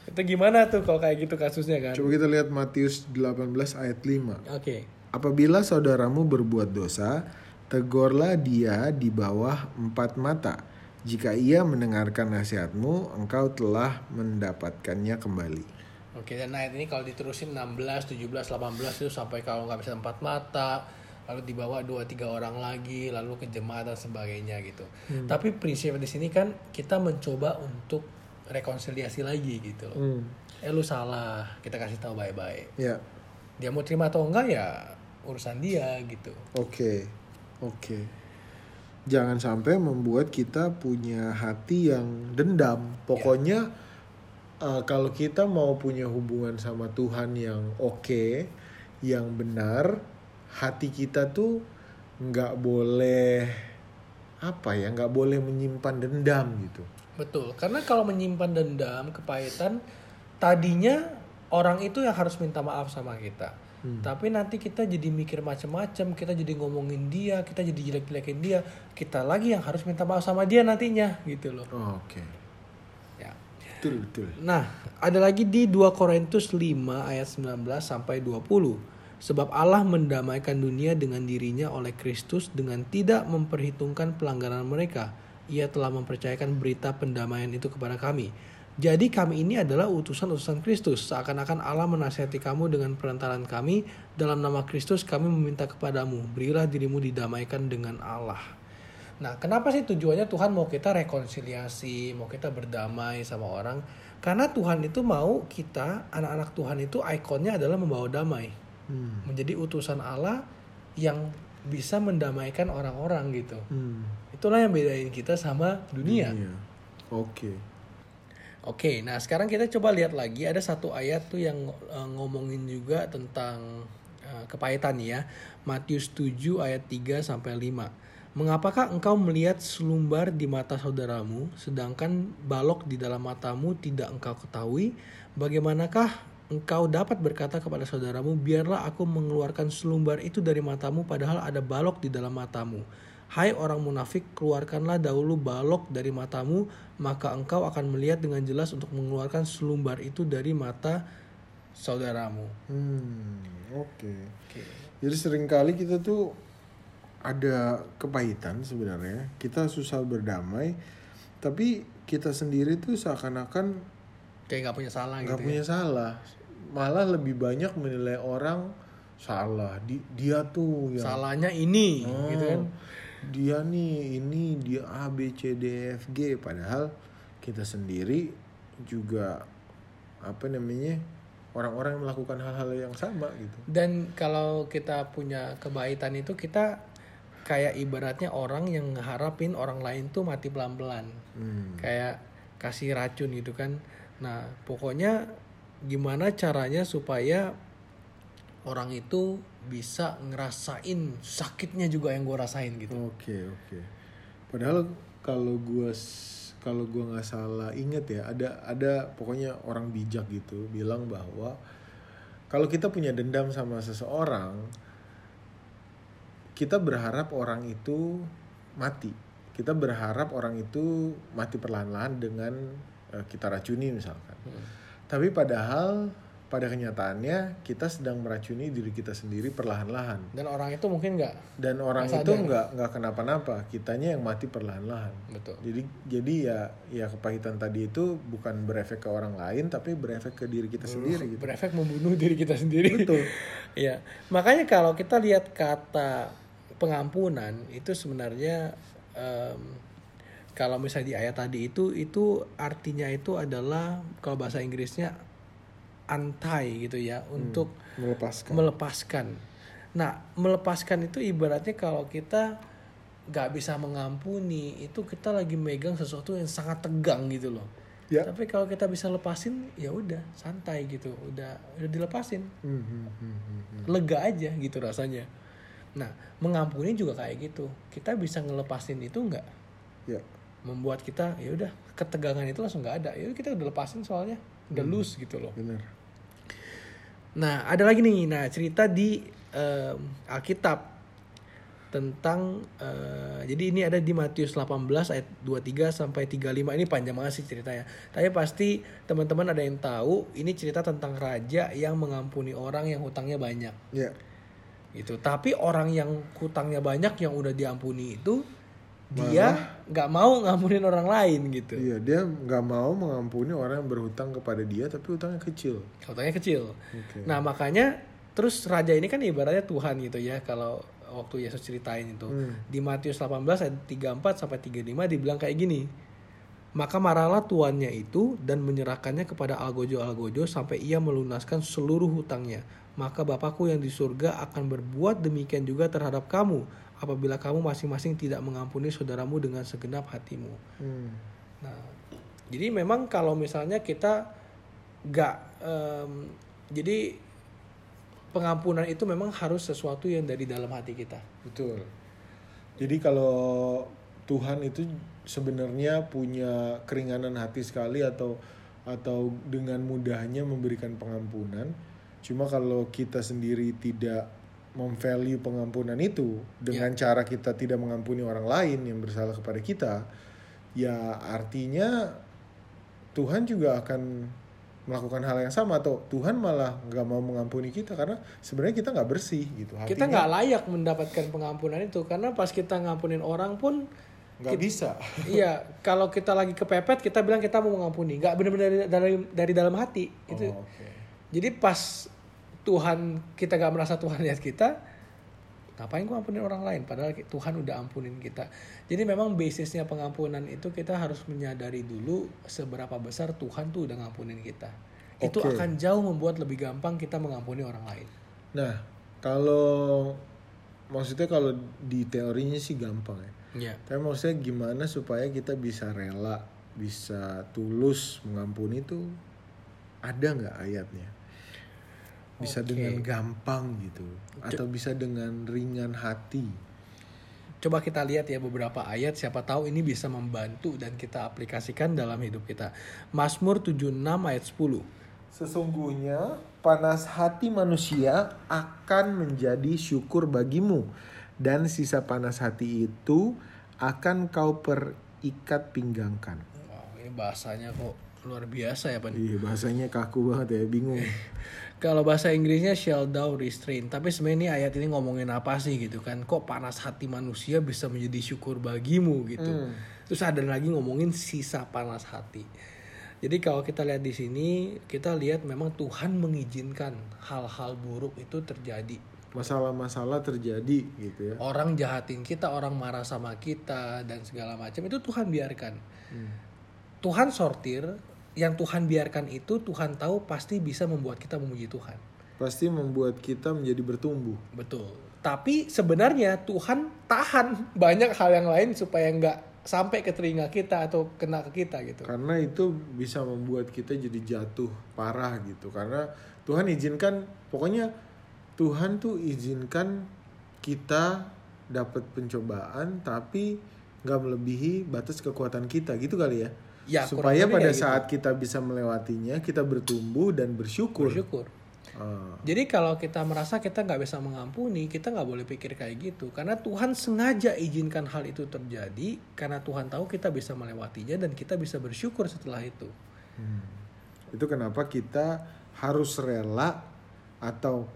[SPEAKER 2] Itu gimana tuh kalau kayak gitu kasusnya kan?
[SPEAKER 1] Coba kita lihat Matius 18 ayat 5.
[SPEAKER 2] Oke.
[SPEAKER 1] Apabila saudaramu berbuat dosa, tegurlah dia di bawah empat mata. Jika ia mendengarkan nasihatmu, engkau telah mendapatkannya kembali.
[SPEAKER 2] Oke, dan ayat ini kalau diterusin 16, 17, 18 itu sampai kalau nggak bisa empat mata, lalu dibawa dua tiga orang lagi, lalu ke jemaat dan sebagainya gitu. Tapi prinsip di sini kan kita mencoba untuk rekonsiliasi lagi gitu loh.
[SPEAKER 1] Hmm.
[SPEAKER 2] Eh lu salah, kita kasih tahu baik-baik.
[SPEAKER 1] Ya,
[SPEAKER 2] Dia mau terima atau enggak ya urusan dia gitu.
[SPEAKER 1] oke, oke. Jangan sampai membuat kita punya hati yang dendam. Pokoknya eh, kalau kita mau punya hubungan sama Tuhan yang oke, yang benar, hati kita tuh nggak boleh apa ya, nggak boleh menyimpan dendam gitu.
[SPEAKER 2] Betul, karena kalau menyimpan dendam, kepahitan, tadinya orang itu yang harus minta maaf sama kita. Tapi nanti kita jadi mikir macam-macam, kita jadi ngomongin dia, kita jadi jelek-jelekin dia, kita lagi yang harus minta maaf sama dia nantinya gitu loh.
[SPEAKER 1] Oh, oke,
[SPEAKER 2] Ya.
[SPEAKER 1] betul betul.
[SPEAKER 2] Nah, ada lagi di 2 Korintus 5 ayat 19 sampai 20. Sebab Allah mendamaikan dunia dengan dirinya oleh Kristus dengan tidak memperhitungkan pelanggaran mereka. Ia telah mempercayakan berita pendamaian itu kepada kami. Jadi kami ini adalah utusan-utusan Kristus. Seakan-akan Allah menasihati kamu dengan perantaran kami. Dalam nama Kristus kami meminta kepadamu. Berilah dirimu didamaikan dengan Allah. Nah, kenapa sih tujuannya Tuhan mau kita rekonsiliasi, mau kita berdamai sama orang? Karena Tuhan itu mau kita, anak-anak Tuhan itu ikonnya adalah membawa damai.
[SPEAKER 1] Hmm.
[SPEAKER 2] Menjadi utusan Allah yang bisa mendamaikan orang-orang gitu.
[SPEAKER 1] Hmm.
[SPEAKER 2] Itulah yang bedain kita sama dunia.
[SPEAKER 1] Iya. Oke.
[SPEAKER 2] Oke, nah sekarang kita coba lihat lagi ada satu ayat tuh yang eh, ngomongin juga tentang eh, kepahitan ya. Matius 7 ayat 3 sampai 5. Mengapakah engkau melihat selumbar di mata saudaramu sedangkan balok di dalam matamu tidak engkau ketahui? Bagaimanakah engkau dapat berkata kepada saudaramu, biarlah aku mengeluarkan selumbar itu dari matamu padahal ada balok di dalam matamu. Hai orang munafik, keluarkanlah dahulu balok dari matamu, maka engkau akan melihat dengan jelas untuk mengeluarkan selumbar itu dari mata saudaramu.
[SPEAKER 1] Hmm. Oke.
[SPEAKER 2] Oke.
[SPEAKER 1] Jadi sering kali kita tuh ada kepahitan sebenarnya. Kita susah berdamai, tapi kita sendiri tuh seakan-akan
[SPEAKER 2] Kayak nggak punya salah
[SPEAKER 1] nggak
[SPEAKER 2] gitu.
[SPEAKER 1] punya salah. Malah lebih banyak menilai orang salah. Di, dia tuh
[SPEAKER 2] ya.
[SPEAKER 1] yang
[SPEAKER 2] Salahnya ini,
[SPEAKER 1] Oh,
[SPEAKER 2] gitu kan?
[SPEAKER 1] Dia nih ini dia A B C D F G padahal kita sendiri juga apa namanya orang-orang yang melakukan hal-hal yang sama gitu.
[SPEAKER 2] Dan kalau kita punya kebaikan itu kita kayak ibaratnya orang yang ngeharapin orang lain tuh mati pelan-pelan.
[SPEAKER 1] Hmm.
[SPEAKER 2] Kayak kasih racun gitu kan. Nah, pokoknya gimana caranya supaya orang itu bisa ngerasain sakitnya juga yang gue rasain gitu.
[SPEAKER 1] Oke oke. Padahal kalau gua s- kalau gua nggak salah inget ya ada ada pokoknya orang bijak gitu bilang bahwa kalau kita punya dendam sama seseorang kita berharap orang itu mati. Kita berharap orang itu mati perlahan-lahan dengan eh, kita racuni misalkan. Tapi padahal pada kenyataannya kita sedang meracuni diri kita sendiri perlahan-lahan.
[SPEAKER 2] Dan orang itu mungkin nggak
[SPEAKER 1] dan orang itu nggak nggak kenapa-napa. Kitanya yang mati perlahan-lahan.
[SPEAKER 2] Betul.
[SPEAKER 1] jadi jadi ya ya kepahitan tadi itu bukan berefek ke orang lain tapi berefek ke diri kita sendiri gitu.
[SPEAKER 2] Berefek membunuh diri kita sendiri.
[SPEAKER 1] betul. *laughs*
[SPEAKER 2] Iya, makanya kalau kita lihat kata pengampunan itu sebenarnya em, kalau misalnya di ayat tadi itu itu artinya itu adalah kalau bahasa Inggrisnya antai gitu ya untuk
[SPEAKER 1] melepaskan
[SPEAKER 2] melepaskan. Nah, melepaskan itu ibaratnya kalau kita nggak bisa mengampuni itu kita lagi megang sesuatu yang sangat tegang gitu loh.
[SPEAKER 1] ya
[SPEAKER 2] Tapi kalau kita bisa lepasin ya udah santai gitu, udah udah dilepasin
[SPEAKER 1] Hmm, hmm, hmm, hmm, hmm.
[SPEAKER 2] lega aja gitu rasanya. Nah, mengampuni juga kayak gitu. Kita bisa ngelepasin itu nggak?
[SPEAKER 1] ya
[SPEAKER 2] Membuat kita ya udah ketegangan itu langsung nggak ada. Ya kita udah lepasin soalnya, udah loose gitu loh.
[SPEAKER 1] benar
[SPEAKER 2] Nah, ada lagi nih. Nah, cerita di em, Alkitab tentang eh, jadi ini ada di Matius 18 ayat 23 sampai 35 ini panjang banget sih ceritanya. Tapi pasti teman-teman ada yang tahu ini cerita tentang raja yang mengampuni orang yang hutangnya banyak.
[SPEAKER 1] ya
[SPEAKER 2] gitu tapi orang yang hutangnya banyak yang udah diampuni itu dia nggak mau ngampunin orang lain gitu.
[SPEAKER 1] Iya dia nggak mau mengampuni orang yang berhutang kepada dia tapi hutangnya kecil.
[SPEAKER 2] Hutangnya kecil.
[SPEAKER 1] Oke.
[SPEAKER 2] Nah makanya terus raja ini kan ibaratnya Tuhan gitu ya kalau waktu Yesus ceritain itu.
[SPEAKER 1] Hmm.
[SPEAKER 2] di Matius 18 ayat 34 sampai 35 dibilang kayak gini maka marahlah tuannya itu dan menyerahkannya kepada algojo-algojo sampai ia melunaskan seluruh hutangnya. Maka Bapakku yang di surga akan berbuat demikian juga terhadap kamu apabila kamu masing-masing tidak mengampuni saudaramu dengan segenap hatimu.
[SPEAKER 1] Hmm.
[SPEAKER 2] Nah, jadi memang kalau misalnya kita nggak, em, jadi pengampunan itu memang harus sesuatu yang dari dalam hati kita.
[SPEAKER 1] Betul. Jadi kalau Tuhan itu sebenarnya punya keringanan hati sekali atau atau dengan mudahnya memberikan pengampunan. Cuma kalau kita sendiri tidak memvalue pengampunan itu dengan cara kita tidak mengampuni orang lain yang bersalah kepada kita, ya artinya Tuhan juga akan melakukan hal yang sama atau Tuhan malah nggak mau mengampuni kita karena sebenarnya kita nggak bersih gitu.
[SPEAKER 2] Kita
[SPEAKER 1] Hatinya
[SPEAKER 2] nggak layak mendapatkan pengampunan itu karena pas kita ngampunin orang pun
[SPEAKER 1] nggak bisa. *laughs*
[SPEAKER 2] iya kalau kita lagi kepepet kita bilang kita mau mengampuni nggak benar-benar dari, dari dari dalam hati itu
[SPEAKER 1] Oh, oke.
[SPEAKER 2] jadi pas Tuhan kita nggak merasa Tuhan lihat kita ngapain gua ampunin orang lain padahal Tuhan udah ampunin kita jadi memang basisnya pengampunan itu kita harus menyadari dulu seberapa besar Tuhan tuh udah ngampunin kita itu
[SPEAKER 1] Oke.
[SPEAKER 2] akan jauh membuat lebih gampang kita mengampuni orang lain
[SPEAKER 1] Nah, kalau maksudnya kalau di teorinya sih gampang ya.
[SPEAKER 2] ya
[SPEAKER 1] Tapi maksudnya gimana supaya kita bisa rela, bisa tulus mengampuni itu ada nggak ayatnya? Bisa
[SPEAKER 2] Oke.
[SPEAKER 1] dengan gampang gitu, atau bisa dengan ringan hati.
[SPEAKER 2] Coba kita lihat ya beberapa ayat siapa tahu ini bisa membantu dan kita aplikasikan dalam hidup kita. Mazmur 76 ayat 10.
[SPEAKER 1] Sesungguhnya panas hati manusia akan menjadi syukur bagimu dan sisa panas hati itu akan kau perikat pinggangkan.
[SPEAKER 2] Wow, ini bahasanya kok luar biasa ya, Pan.
[SPEAKER 1] Iya bahasanya kaku banget ya, bingung. *laughs*
[SPEAKER 2] Kalau bahasa Inggrisnya shall thou restrain. Tapi sebenarnya ini ayat ini ngomongin apa sih gitu kan? Kok panas hati manusia bisa menjadi syukur bagimu gitu.
[SPEAKER 1] Hmm.
[SPEAKER 2] Terus ada lagi ngomongin sisa panas hati. Jadi kalau kita lihat di sini, kita lihat memang Tuhan mengizinkan hal-hal buruk itu terjadi.
[SPEAKER 1] Masalah-masalah terjadi gitu ya.
[SPEAKER 2] Orang jahatin kita, orang marah sama kita dan segala macam itu Tuhan biarkan.
[SPEAKER 1] Hmm.
[SPEAKER 2] Tuhan sortir, yang Tuhan biarkan itu Tuhan tahu pasti bisa membuat kita memuji Tuhan.
[SPEAKER 1] Pasti membuat kita menjadi bertumbuh.
[SPEAKER 2] Betul. Tapi sebenarnya Tuhan tahan *laughs* banyak hal yang lain supaya nggak sampai ke telinga kita atau kena ke kita gitu.
[SPEAKER 1] Karena itu bisa membuat kita jadi jatuh parah gitu. Karena Tuhan izinkan, pokoknya Tuhan tuh izinkan kita dapat pencobaan, tapi nggak melebihi batas kekuatan kita gitu kali ya.
[SPEAKER 2] Ya,
[SPEAKER 1] Supaya pada
[SPEAKER 2] gitu.
[SPEAKER 1] saat kita bisa melewatinya, kita bertumbuh dan bersyukur.
[SPEAKER 2] Bersyukur.
[SPEAKER 1] Ah,
[SPEAKER 2] Jadi kalau kita merasa kita nggak bisa mengampuni, kita nggak boleh pikir kayak gitu. Karena Tuhan sengaja izinkan hal itu terjadi, karena Tuhan tahu kita bisa melewatinya dan kita bisa bersyukur setelah itu.
[SPEAKER 1] itu kenapa kita harus rela atau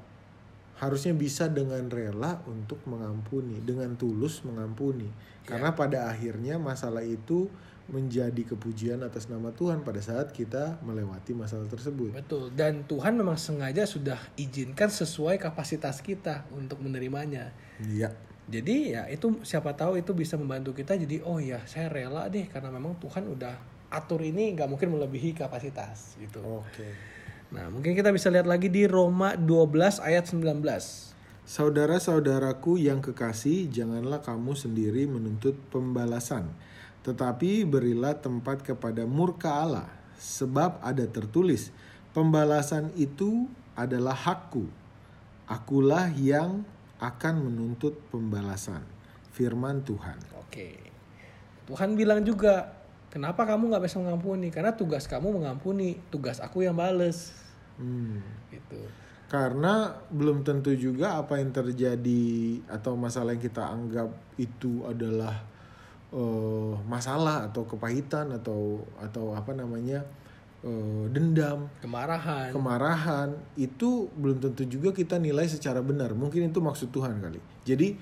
[SPEAKER 1] harusnya bisa dengan rela untuk mengampuni, dengan tulus mengampuni. Karena pada akhirnya masalah itu menjadi kepujian atas nama Tuhan pada saat kita melewati masalah tersebut.
[SPEAKER 2] Betul. Dan Tuhan memang sengaja sudah izinkan sesuai kapasitas kita untuk menerimanya.
[SPEAKER 1] Iya.
[SPEAKER 2] Jadi ya itu siapa tahu itu bisa membantu kita jadi oh ya saya rela deh karena memang Tuhan udah atur ini nggak mungkin melebihi kapasitas gitu.
[SPEAKER 1] Oke.
[SPEAKER 2] Nah mungkin kita bisa lihat lagi di Roma 12 ayat 19.
[SPEAKER 1] Saudara-saudaraku yang kekasih, janganlah kamu sendiri menuntut pembalasan, tetapi berilah tempat kepada murka Allah, sebab ada tertulis, pembalasan itu adalah hakku. Akulah yang akan menuntut pembalasan. Firman Tuhan.
[SPEAKER 2] Oke. Tuhan bilang juga kenapa kamu nggak bisa mengampuni? Karena tugas kamu mengampuni, tugas aku yang bales.
[SPEAKER 1] Hmm.
[SPEAKER 2] Gitu.
[SPEAKER 1] Karena belum tentu juga apa yang terjadi atau masalah yang kita anggap itu adalah eh, masalah atau kepahitan atau atau apa namanya eh, dendam,
[SPEAKER 2] Kemarahan.
[SPEAKER 1] kemarahan itu belum tentu juga kita nilai secara benar. Mungkin itu maksud Tuhan kali. Jadi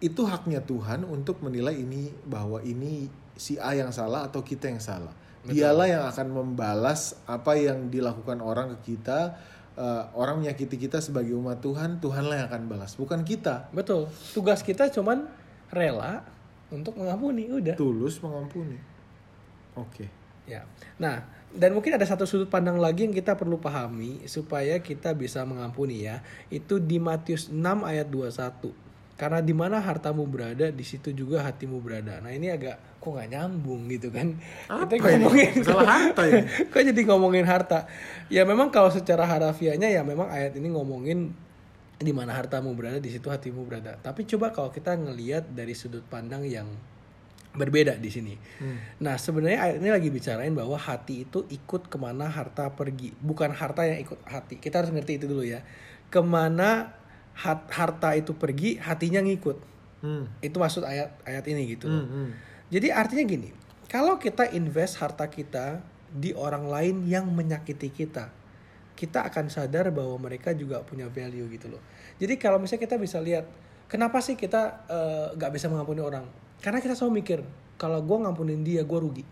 [SPEAKER 1] itu haknya Tuhan untuk menilai ini bahwa ini si A yang salah atau kita yang salah. Dialah yang akan membalas apa yang dilakukan orang ke kita, eh, orang menyakiti kita sebagai umat Tuhan, Tuhanlah yang akan balas, bukan kita.
[SPEAKER 2] Betul. Tugas kita cuman rela untuk mengampuni, udah.
[SPEAKER 1] Tulus mengampuni. Oke.
[SPEAKER 2] Ya. Nah, dan mungkin ada satu sudut pandang lagi yang kita perlu pahami supaya kita bisa mengampuni ya. Itu di Matius 6 ayat 21. Karena di mana hartamu berada, di situ juga hatimu berada. Nah, ini agak kok nggak nyambung gitu kan.
[SPEAKER 1] Apa
[SPEAKER 2] kita
[SPEAKER 1] ini?
[SPEAKER 2] ngomongin
[SPEAKER 1] Masalah harta ini? *laughs*
[SPEAKER 2] kok jadi ngomongin harta? Ya memang kalau secara harafiahnya ya memang ayat ini ngomongin di mana hartamu berada, di situ hatimu berada. Tapi coba kalau kita ngelihat dari sudut pandang yang berbeda di sini. Nah sebenarnya ayat ini lagi bicarain bahwa hati itu ikut ke mana harta pergi, bukan harta yang ikut hati. Kita harus ngerti itu dulu ya. Ke mana hat- harta itu pergi, hatinya ngikut.
[SPEAKER 1] Hmm.
[SPEAKER 2] Itu maksud ayat ayat ini gitu.
[SPEAKER 1] Hmm, hmm.
[SPEAKER 2] Jadi artinya gini, kalau kita invest harta kita di orang lain yang menyakiti kita, kita akan sadar bahwa mereka juga punya value gitu loh. Jadi kalau misalnya kita bisa lihat, kenapa sih kita eh, nggak bisa mengampuni orang? Karena kita selalu mikir, kalau gue ngampunin dia, gue rugi.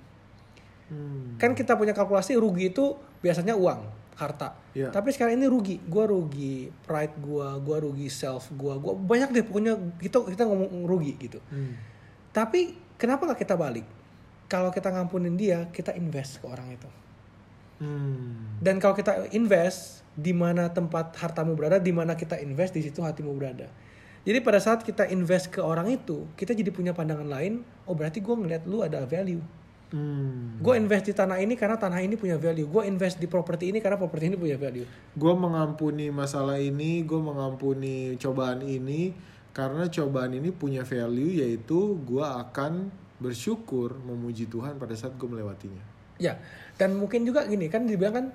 [SPEAKER 1] Hmm.
[SPEAKER 2] Kan kita punya kalkulasi rugi itu biasanya uang, harta.
[SPEAKER 1] Iya.
[SPEAKER 2] Tapi sekarang ini rugi, gue rugi pride gue, gue rugi self gue, gue banyak deh pokoknya kita kita ngomong rugi gitu.
[SPEAKER 1] Hmm.
[SPEAKER 2] Tapi kenapa nggak kita balik? Kalau kita ngampunin dia, kita invest ke orang itu.
[SPEAKER 1] Hmm.
[SPEAKER 2] Dan kalau kita invest di mana tempat hartamu berada, di mana kita invest di situ hatimu berada. Jadi pada saat kita invest ke orang itu, kita jadi punya pandangan lain. Oh berarti gue ngeliat lu ada value.
[SPEAKER 1] Hmm.
[SPEAKER 2] Gue invest di tanah ini karena tanah ini punya value. Gue invest di properti ini karena properti ini punya value.
[SPEAKER 1] Gue mengampuni masalah ini, gue mengampuni cobaan ini karena cobaan ini punya value yaitu gue akan bersyukur memuji Tuhan pada saat gue melewatinya.
[SPEAKER 2] Ya, dan mungkin juga gini kan dibilang kan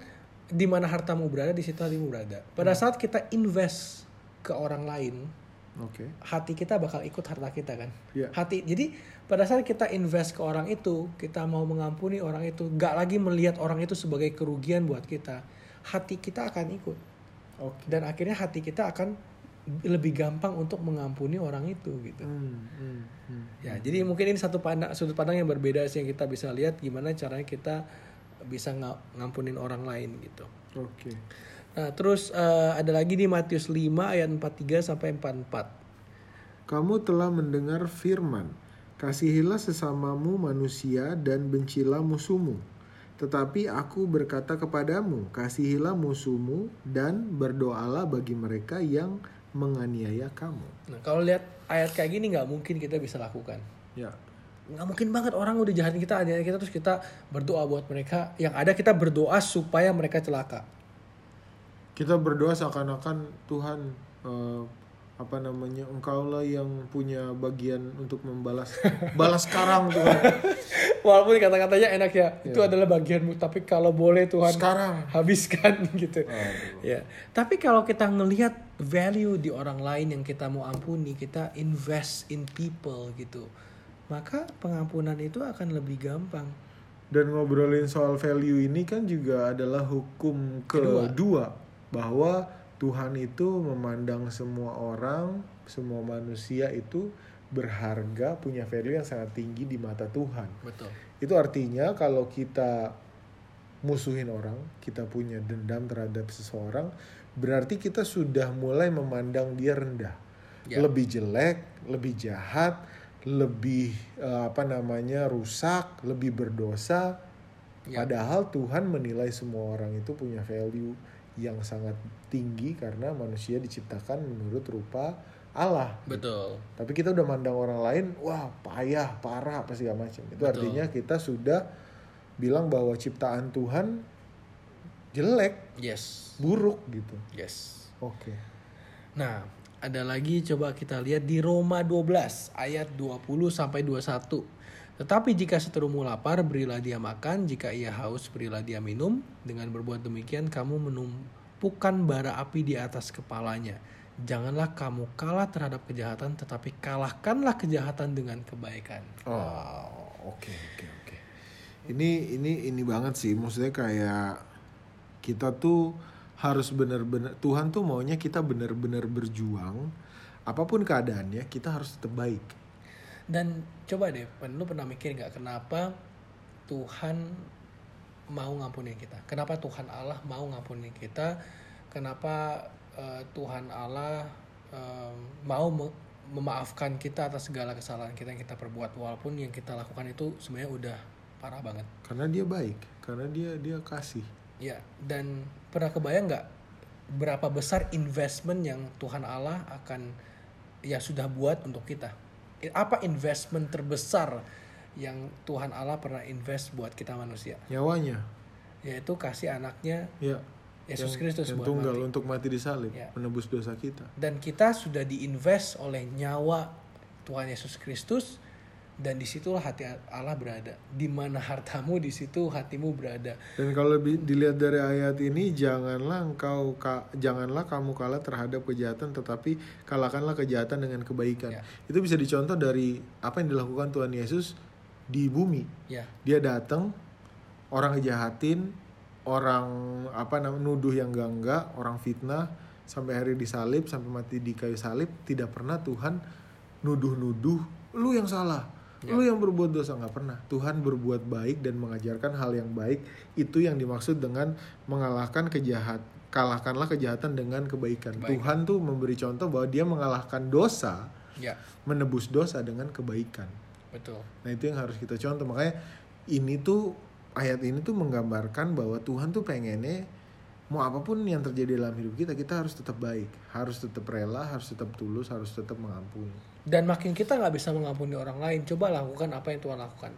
[SPEAKER 2] di mana hartamu berada di situ hatimu berada. Pada saat kita invest ke orang lain,
[SPEAKER 1] Oke.
[SPEAKER 2] hati kita bakal ikut harta kita kan.
[SPEAKER 1] Iya.
[SPEAKER 2] Hati. Jadi pada saat kita invest ke orang itu, kita mau mengampuni orang itu, gak lagi melihat orang itu sebagai kerugian buat kita. Hati kita akan ikut.
[SPEAKER 1] Oke.
[SPEAKER 2] Dan akhirnya hati kita akan lebih gampang untuk mengampuni orang itu gitu.
[SPEAKER 1] Hmm, hmm, hmm.
[SPEAKER 2] Ya, jadi mungkin ini satu pandang, sudut pandang yang berbeda sih yang kita bisa lihat gimana caranya kita bisa nga- ngampunin orang lain gitu.
[SPEAKER 1] Oke.
[SPEAKER 2] Nah, terus eh, ada lagi di Matius 5 ayat 43 sampai 44.
[SPEAKER 1] Kamu telah mendengar firman, Kasihilah sesamamu manusia dan bencilah musuhmu. Tetapi aku berkata kepadamu, kasihilah musuhmu dan berdoalah bagi mereka yang menganiaya kamu.
[SPEAKER 2] Nah, kalau lihat ayat kayak gini nggak mungkin kita bisa lakukan.
[SPEAKER 1] Ya,
[SPEAKER 2] Nggak mungkin banget orang udah jahatin kita, aniaya kita terus kita berdoa buat mereka. Yang ada kita berdoa supaya mereka celaka.
[SPEAKER 1] kita berdoa seakan-akan Tuhan eh, apa namanya engkaulah yang punya bagian untuk membalas *laughs* balas sekarang Tuhan
[SPEAKER 2] Walaupun kata-katanya enak ya, itu adalah bagianmu. Tapi kalau boleh Tuhan
[SPEAKER 1] sekarang
[SPEAKER 2] habiskan *laughs* gitu.
[SPEAKER 1] Aduh.
[SPEAKER 2] Ya. Tapi kalau kita ngelihat value di orang lain yang kita mau ampuni, kita invest in people gitu. Maka pengampunan itu akan lebih gampang.
[SPEAKER 1] Dan ngobrolin soal value ini kan juga adalah hukum kedua bahwa Tuhan itu memandang semua orang, semua manusia itu berharga, punya value yang sangat tinggi di mata Tuhan.
[SPEAKER 2] Betul.
[SPEAKER 1] Itu artinya kalau kita musuhin orang, kita punya dendam terhadap seseorang, berarti kita sudah mulai memandang dia rendah.
[SPEAKER 2] Ya.
[SPEAKER 1] Lebih jelek, lebih jahat, lebih eh, apa namanya rusak, lebih berdosa.
[SPEAKER 2] Ya.
[SPEAKER 1] Padahal Tuhan menilai semua orang itu punya value yang sangat tinggi karena manusia diciptakan menurut rupa Allah.
[SPEAKER 2] Betul.
[SPEAKER 1] Tapi kita udah mandang orang lain, wah payah, parah, apa segala macam. Itu
[SPEAKER 2] Betul.
[SPEAKER 1] artinya kita sudah bilang bahwa ciptaan Tuhan jelek,
[SPEAKER 2] Yes.
[SPEAKER 1] buruk gitu.
[SPEAKER 2] Yes.
[SPEAKER 1] Oke.
[SPEAKER 2] Nah, ada lagi coba kita lihat di Roma 12 ayat 20 sampai 21. Tetapi jika seterumu lapar, berilah dia makan. Jika ia haus, berilah dia minum. Dengan berbuat demikian, kamu menumpukan bara api di atas kepalanya. Janganlah kamu kalah terhadap kejahatan, tetapi kalahkanlah kejahatan dengan kebaikan.
[SPEAKER 1] Oh, oke oke oke. Ini ini ini banget sih, maksudnya kayak kita tuh harus benar-benar Tuhan tuh maunya kita benar-benar berjuang apa pun keadaannya kita harus tetap baik.
[SPEAKER 2] Dan coba deh, Pen, lu pernah mikir nggak kenapa Tuhan mau ngampunin kita? Kenapa Tuhan Allah mau ngampunin kita? Kenapa eh, Tuhan Allah eh, mau me- memaafkan kita atas segala kesalahan kita yang kita perbuat walaupun yang kita lakukan itu sebenarnya udah parah banget.
[SPEAKER 1] Karena dia baik, karena dia dia kasih.
[SPEAKER 2] Ya, dan pernah kebayang nggak berapa besar investment yang Tuhan Allah akan ya sudah buat untuk kita? Apa investment terbesar yang Tuhan Allah pernah invest buat kita manusia?
[SPEAKER 1] Nyawanya,
[SPEAKER 2] Yaitu kasih anaknya
[SPEAKER 1] ya.
[SPEAKER 2] Yesus
[SPEAKER 1] yang-
[SPEAKER 2] Kristus
[SPEAKER 1] yang
[SPEAKER 2] buat
[SPEAKER 1] tunggal
[SPEAKER 2] mati.
[SPEAKER 1] untuk mati di salib,
[SPEAKER 2] Ya.
[SPEAKER 1] menebus dosa kita.
[SPEAKER 2] Dan kita sudah diinvest oleh nyawa Tuhan Yesus Kristus dan di situlah hati Allah berada. Di mana hartamu, di situ hatimu berada.
[SPEAKER 1] Dan kalau dilihat dari ayat ini, janganlah engkau ka- janganlah kamu kalah terhadap kejahatan, tetapi kalahkanlah kejahatan dengan kebaikan.
[SPEAKER 2] Ya.
[SPEAKER 1] Itu bisa dicontoh dari apa yang dilakukan Tuhan Yesus di bumi.
[SPEAKER 2] Ya,
[SPEAKER 1] Dia datang, orang ngejahatin, orang apa namanya nuduh yang enggak enggak, orang fitnah sampai hari disalib, sampai mati di kayu salib, tidak pernah Tuhan nuduh-nuduh lu yang salah. Lu yang berbuat dosa nggak pernah. Tuhan berbuat baik dan mengajarkan hal yang baik. Itu yang dimaksud dengan mengalahkan kejahat kalahkanlah kejahatan dengan kebaikan. Tuhan tuh memberi contoh bahwa dia mengalahkan dosa,
[SPEAKER 2] ya,
[SPEAKER 1] menebus dosa dengan kebaikan.
[SPEAKER 2] betul.
[SPEAKER 1] Nah itu yang harus kita contoh makanya ini tuh ayat ini tuh menggambarkan bahwa Tuhan tuh pengennya mau apa pun yang terjadi dalam hidup kita kita harus tetap baik, harus tetap rela, harus tetap tulus, harus tetap mengampuni.
[SPEAKER 2] Dan makin kita nggak bisa mengampuni orang lain, coba lakukan apa yang Tuhan lakukan.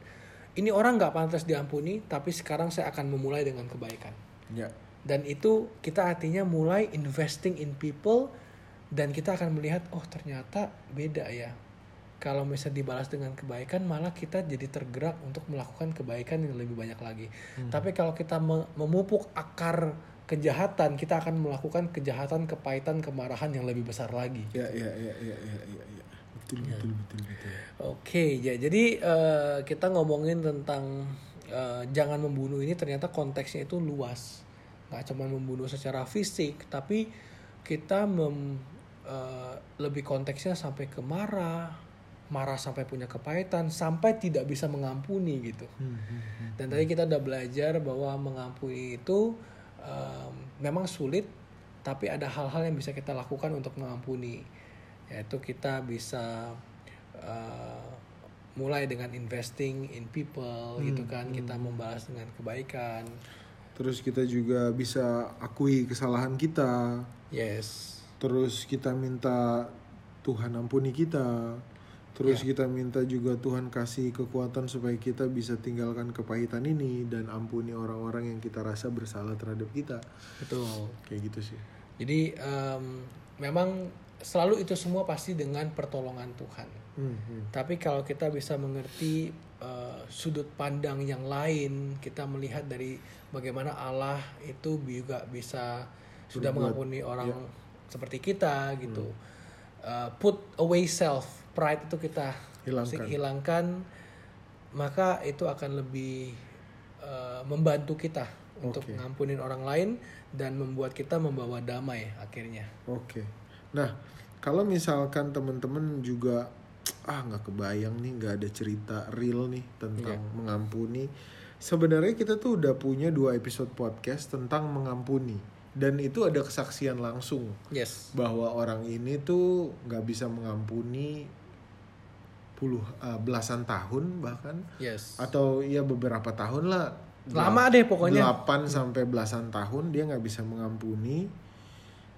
[SPEAKER 2] Ini orang nggak pantas diampuni, tapi sekarang saya akan memulai dengan kebaikan.
[SPEAKER 1] Ya.
[SPEAKER 2] Dan itu kita artinya mulai investing in people dan kita akan melihat oh ternyata beda ya. Kalau misalnya dibalas dengan kebaikan malah kita jadi tergerak untuk melakukan kebaikan yang lebih banyak lagi. Tapi kalau kita me- memupuk akar kejahatan, kita akan melakukan kejahatan, kepahitan, kemarahan yang lebih besar lagi.
[SPEAKER 1] Ya ya ya ya ya ya. ya. Betul betul betul betul.
[SPEAKER 2] Oke, ya jadi eh, kita ngomongin tentang eh, jangan membunuh ini ternyata konteksnya itu luas, nggak cuma membunuh secara fisik, tapi kita mem, eh, lebih konteksnya sampai ke marah, marah sampai punya kepahitan, sampai tidak bisa mengampuni gitu.
[SPEAKER 1] Hmm, hmm, hmm.
[SPEAKER 2] Dan tadi kita udah belajar bahwa mengampuni itu em, memang sulit, tapi ada hal-hal yang bisa kita lakukan untuk mengampuni, yaitu kita bisa eh, mulai dengan investing in people gitu kan. kita membalas dengan kebaikan.
[SPEAKER 1] Terus kita juga bisa akui kesalahan kita.
[SPEAKER 2] yes.
[SPEAKER 1] Terus kita minta Tuhan ampuni kita. Terus
[SPEAKER 2] Ya.
[SPEAKER 1] kita minta juga Tuhan kasih kekuatan supaya kita bisa tinggalkan kepahitan ini dan ampuni orang-orang yang kita rasa bersalah terhadap kita.
[SPEAKER 2] betul
[SPEAKER 1] Kayak gitu sih.
[SPEAKER 2] jadi em, memang selalu itu semua pasti dengan pertolongan Tuhan
[SPEAKER 1] Hmm, hmm.
[SPEAKER 2] Tapi kalau kita bisa mengerti eh, sudut pandang yang lain, kita melihat dari bagaimana Allah itu juga bisa sudah mengampuni orang seperti kita gitu. Eh, put away self, pride itu kita
[SPEAKER 1] Hilangkan.
[SPEAKER 2] hilangkan, maka itu akan lebih eh, membantu kita untuk
[SPEAKER 1] Oke.
[SPEAKER 2] ngampunin orang lain dan membuat kita membawa damai akhirnya.
[SPEAKER 1] Oke. Nah, kalau misalkan teman-teman juga ah nggak kebayang nih nggak ada cerita real nih tentang mengampuni. Sebenarnya kita tuh udah punya dua episode podcast tentang mengampuni dan itu ada kesaksian langsung
[SPEAKER 2] Yes.
[SPEAKER 1] bahwa orang ini tuh nggak bisa mengampuni puluh ah, belasan tahun bahkan
[SPEAKER 2] Yes.
[SPEAKER 1] atau ya beberapa tahun lah
[SPEAKER 2] Lama deh pokoknya.
[SPEAKER 1] 8 sampai belasan tahun dia nggak bisa mengampuni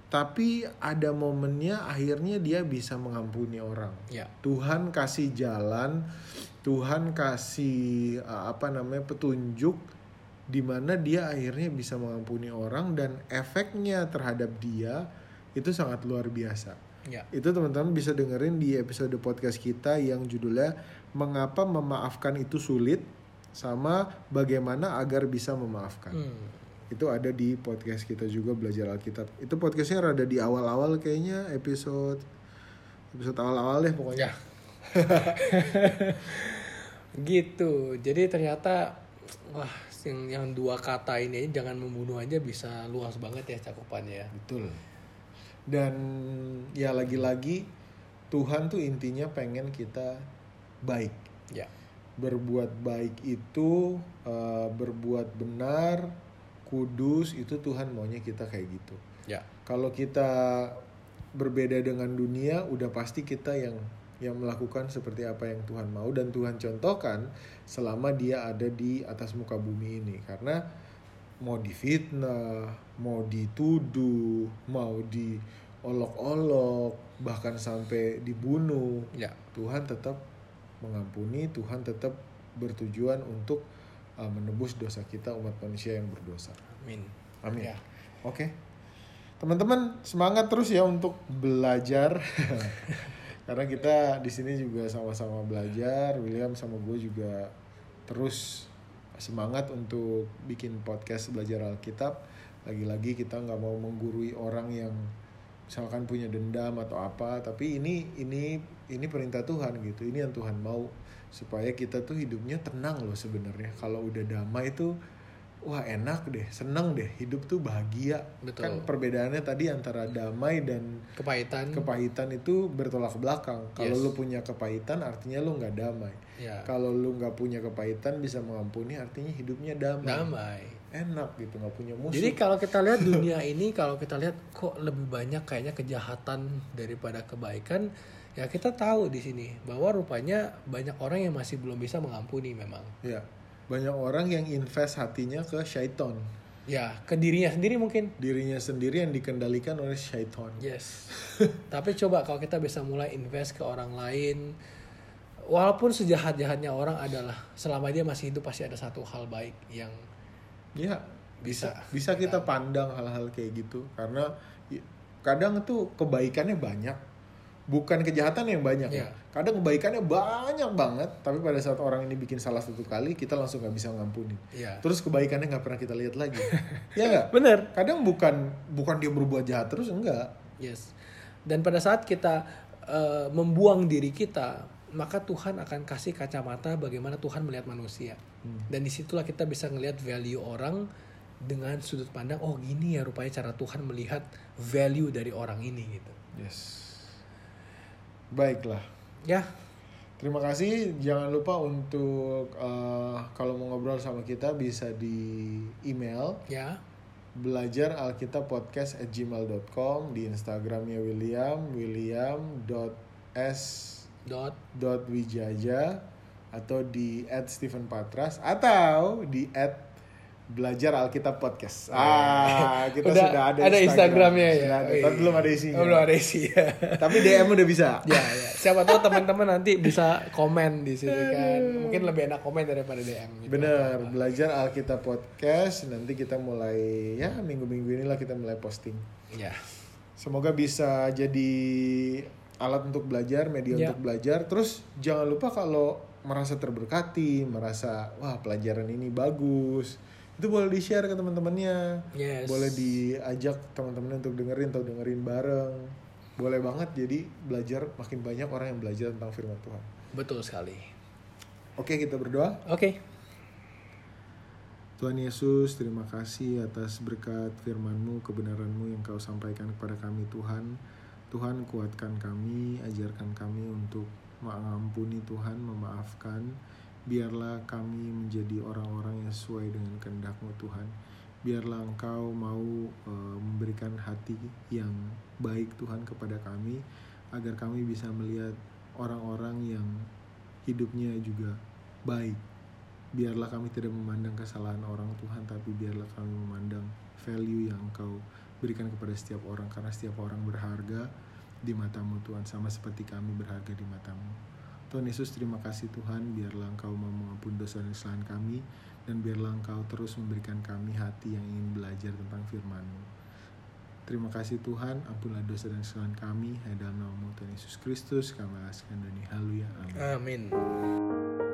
[SPEAKER 1] tapi ada momennya akhirnya dia bisa mengampuni orang
[SPEAKER 2] Ya.
[SPEAKER 1] Tuhan kasih jalan Tuhan kasih uh, apa namanya petunjuk di mana dia akhirnya bisa mengampuni orang dan efeknya terhadap dia itu sangat luar biasa
[SPEAKER 2] Ya.
[SPEAKER 1] itu teman-teman bisa dengerin di episode podcast kita yang judulnya mengapa memaafkan itu sulit sama bagaimana agar bisa memaafkan
[SPEAKER 2] Hmm.
[SPEAKER 1] itu ada di podcast kita juga belajar Alkitab itu podcastnya rada di awal-awal kayaknya episode episode awal-awal deh pokoknya
[SPEAKER 2] Ya. *laughs* gitu. Jadi ternyata wah yang yang dua kata ini jangan membunuh aja bisa luas banget ya cakupannya ya.
[SPEAKER 1] betul dan ya lagi-lagi Tuhan tuh intinya pengen kita baik
[SPEAKER 2] Ya.
[SPEAKER 1] berbuat baik itu eh, berbuat benar kudus itu Tuhan maunya kita kayak gitu
[SPEAKER 2] Ya.
[SPEAKER 1] kalau kita berbeda dengan dunia udah pasti kita yang yang melakukan seperti apa yang Tuhan mau dan Tuhan contohkan selama dia ada di atas muka bumi ini karena mau difitnah, mau dituduh, mau diolok-olok, bahkan sampai dibunuh,
[SPEAKER 2] Ya.
[SPEAKER 1] Tuhan tetap mengampuni, Tuhan tetap bertujuan untuk uh, menebus dosa kita umat manusia yang berdosa.
[SPEAKER 2] Amin.
[SPEAKER 1] Amin.
[SPEAKER 2] Ya.
[SPEAKER 1] Oke. Teman-teman semangat terus ya untuk belajar. *laughs* Karena kita di sini juga sama-sama belajar. William sama gue juga terus semangat untuk bikin podcast belajar Alkitab. Lagi-lagi kita nggak mau menggurui orang yang misalkan punya dendam atau apa. Tapi ini ini ini perintah Tuhan gitu. Ini yang Tuhan mau supaya kita tuh hidupnya tenang loh sebenarnya. Kalau udah damai tuh wah enak deh, seneng deh, hidup tuh bahagia.
[SPEAKER 2] Betul.
[SPEAKER 1] Kan perbedaannya tadi antara damai dan
[SPEAKER 2] Kepahitan.
[SPEAKER 1] kepahitan itu bertolak belakang. Kalau
[SPEAKER 2] Yes.
[SPEAKER 1] lu punya kepahitan artinya lu nggak damai.
[SPEAKER 2] ya.
[SPEAKER 1] Kalau lu nggak punya kepahitan bisa mengampuni artinya hidupnya damai.
[SPEAKER 2] Damai.
[SPEAKER 1] Enak gitu, nggak punya musuh.
[SPEAKER 2] Jadi kalau kita lihat dunia *laughs* ini, kalau kita lihat kok lebih banyak kayaknya kejahatan daripada kebaikan, ya kita tahu di sini bahwa rupanya banyak orang yang masih belum bisa mengampuni memang.
[SPEAKER 1] ya banyak orang yang invest hatinya ke syaiton.
[SPEAKER 2] Ya, ke dirinya sendiri mungkin.
[SPEAKER 1] Dirinya sendiri yang dikendalikan oleh syaiton.
[SPEAKER 2] Yes. *laughs* Tapi coba kalau kita bisa mulai invest ke orang lain, walaupun sejahat-jahatnya orang adalah selama dia masih hidup pasti ada satu hal baik yang
[SPEAKER 1] Ya,
[SPEAKER 2] Bisa.
[SPEAKER 1] bisa bisa kita pandang hal-hal kayak gitu karena kadang tuh kebaikannya banyak, bukan kejahatan yang banyak ya. Kadang kebaikannya banyak banget, tapi pada saat orang ini bikin salah satu kali kita langsung nggak bisa ngampuni.
[SPEAKER 2] ya.
[SPEAKER 1] Terus kebaikannya nggak pernah kita lihat lagi, *laughs* ya nggak?
[SPEAKER 2] Bener.
[SPEAKER 1] Kadang bukan bukan dia berbuat jahat terus enggak.
[SPEAKER 2] Yes. Dan pada saat kita eh, membuang diri kita, maka Tuhan akan kasih kacamata bagaimana Tuhan melihat manusia. Dan di situlah kita bisa ngelihat value orang dengan sudut pandang, oh gini ya rupanya cara Tuhan melihat value dari orang ini gitu.
[SPEAKER 1] Yes. Baiklah.
[SPEAKER 2] Ya,
[SPEAKER 1] Terima kasih. Jangan lupa untuk eh, kalau mau ngobrol sama kita bisa di email
[SPEAKER 2] ya,
[SPEAKER 1] belajar alkitab podcast at gmail.com di instagramnya William william.s
[SPEAKER 2] dot
[SPEAKER 1] dot. wijaja atau di Stephen Patras atau di belajar Alkitab podcast. Ah, kita
[SPEAKER 2] Udah
[SPEAKER 1] sudah ada,
[SPEAKER 2] ada Instagramnya ya.
[SPEAKER 1] Sudah ada,
[SPEAKER 2] Wih.
[SPEAKER 1] tapi belum ada isinya.
[SPEAKER 2] Belum ada isi ya. *laughs*
[SPEAKER 1] Tapi DM udah bisa.
[SPEAKER 2] ya, ya. Siapa tahu teman-teman nanti bisa komen di situ kan. Mungkin lebih enak komen daripada DM. Gitu.
[SPEAKER 1] Bener, belajar Alkitab podcast. Nanti kita mulai ya minggu-minggu inilah kita mulai posting.
[SPEAKER 2] Ya.
[SPEAKER 1] Semoga bisa jadi alat untuk belajar, media
[SPEAKER 2] Ya.
[SPEAKER 1] untuk belajar. Terus jangan lupa kalau merasa terberkati, merasa wah pelajaran ini bagus, itu boleh di share ke teman-temannya.
[SPEAKER 2] Yes.
[SPEAKER 1] Boleh diajak teman-teman untuk dengerin atau dengerin bareng. Boleh banget jadi belajar makin banyak orang yang belajar tentang firman Tuhan.
[SPEAKER 2] Betul sekali.
[SPEAKER 1] Oke, kita berdoa.
[SPEAKER 2] Oke.
[SPEAKER 1] Tuhan Yesus, terima kasih atas berkat firman-Mu, kebenaran-Mu yang Kau sampaikan kepada kami Tuhan. Tuhan kuatkan kami, ajarkan kami untuk mengampuni Tuhan, memaafkan. Biarlah kami menjadi orang-orang yang sesuai dengan kehendak-Mu Tuhan. Biarlah Engkau mau eh, memberikan hati yang baik Tuhan kepada kami, agar kami bisa melihat orang-orang yang hidupnya juga baik. Biarlah kami tidak memandang kesalahan orang Tuhan tapi biarlah kami memandang value yang Engkau berikan kepada setiap orang karena setiap orang berharga di matamu Tuhan. Sama seperti kami berharga di matamu Tuhan Yesus terima kasih Tuhan biarlah Engkau mau mengampuni dosa dan kesalahan kami dan biarlah Engkau terus memberikan kami hati yang ingin belajar tentang firman-Mu Terima kasih Tuhan, ampunlah dosa dan kesalahan kami. Hanya dalam nama Tuhan Yesus Kristus, kami alaskan dan haleluya. Amin.
[SPEAKER 2] Amin.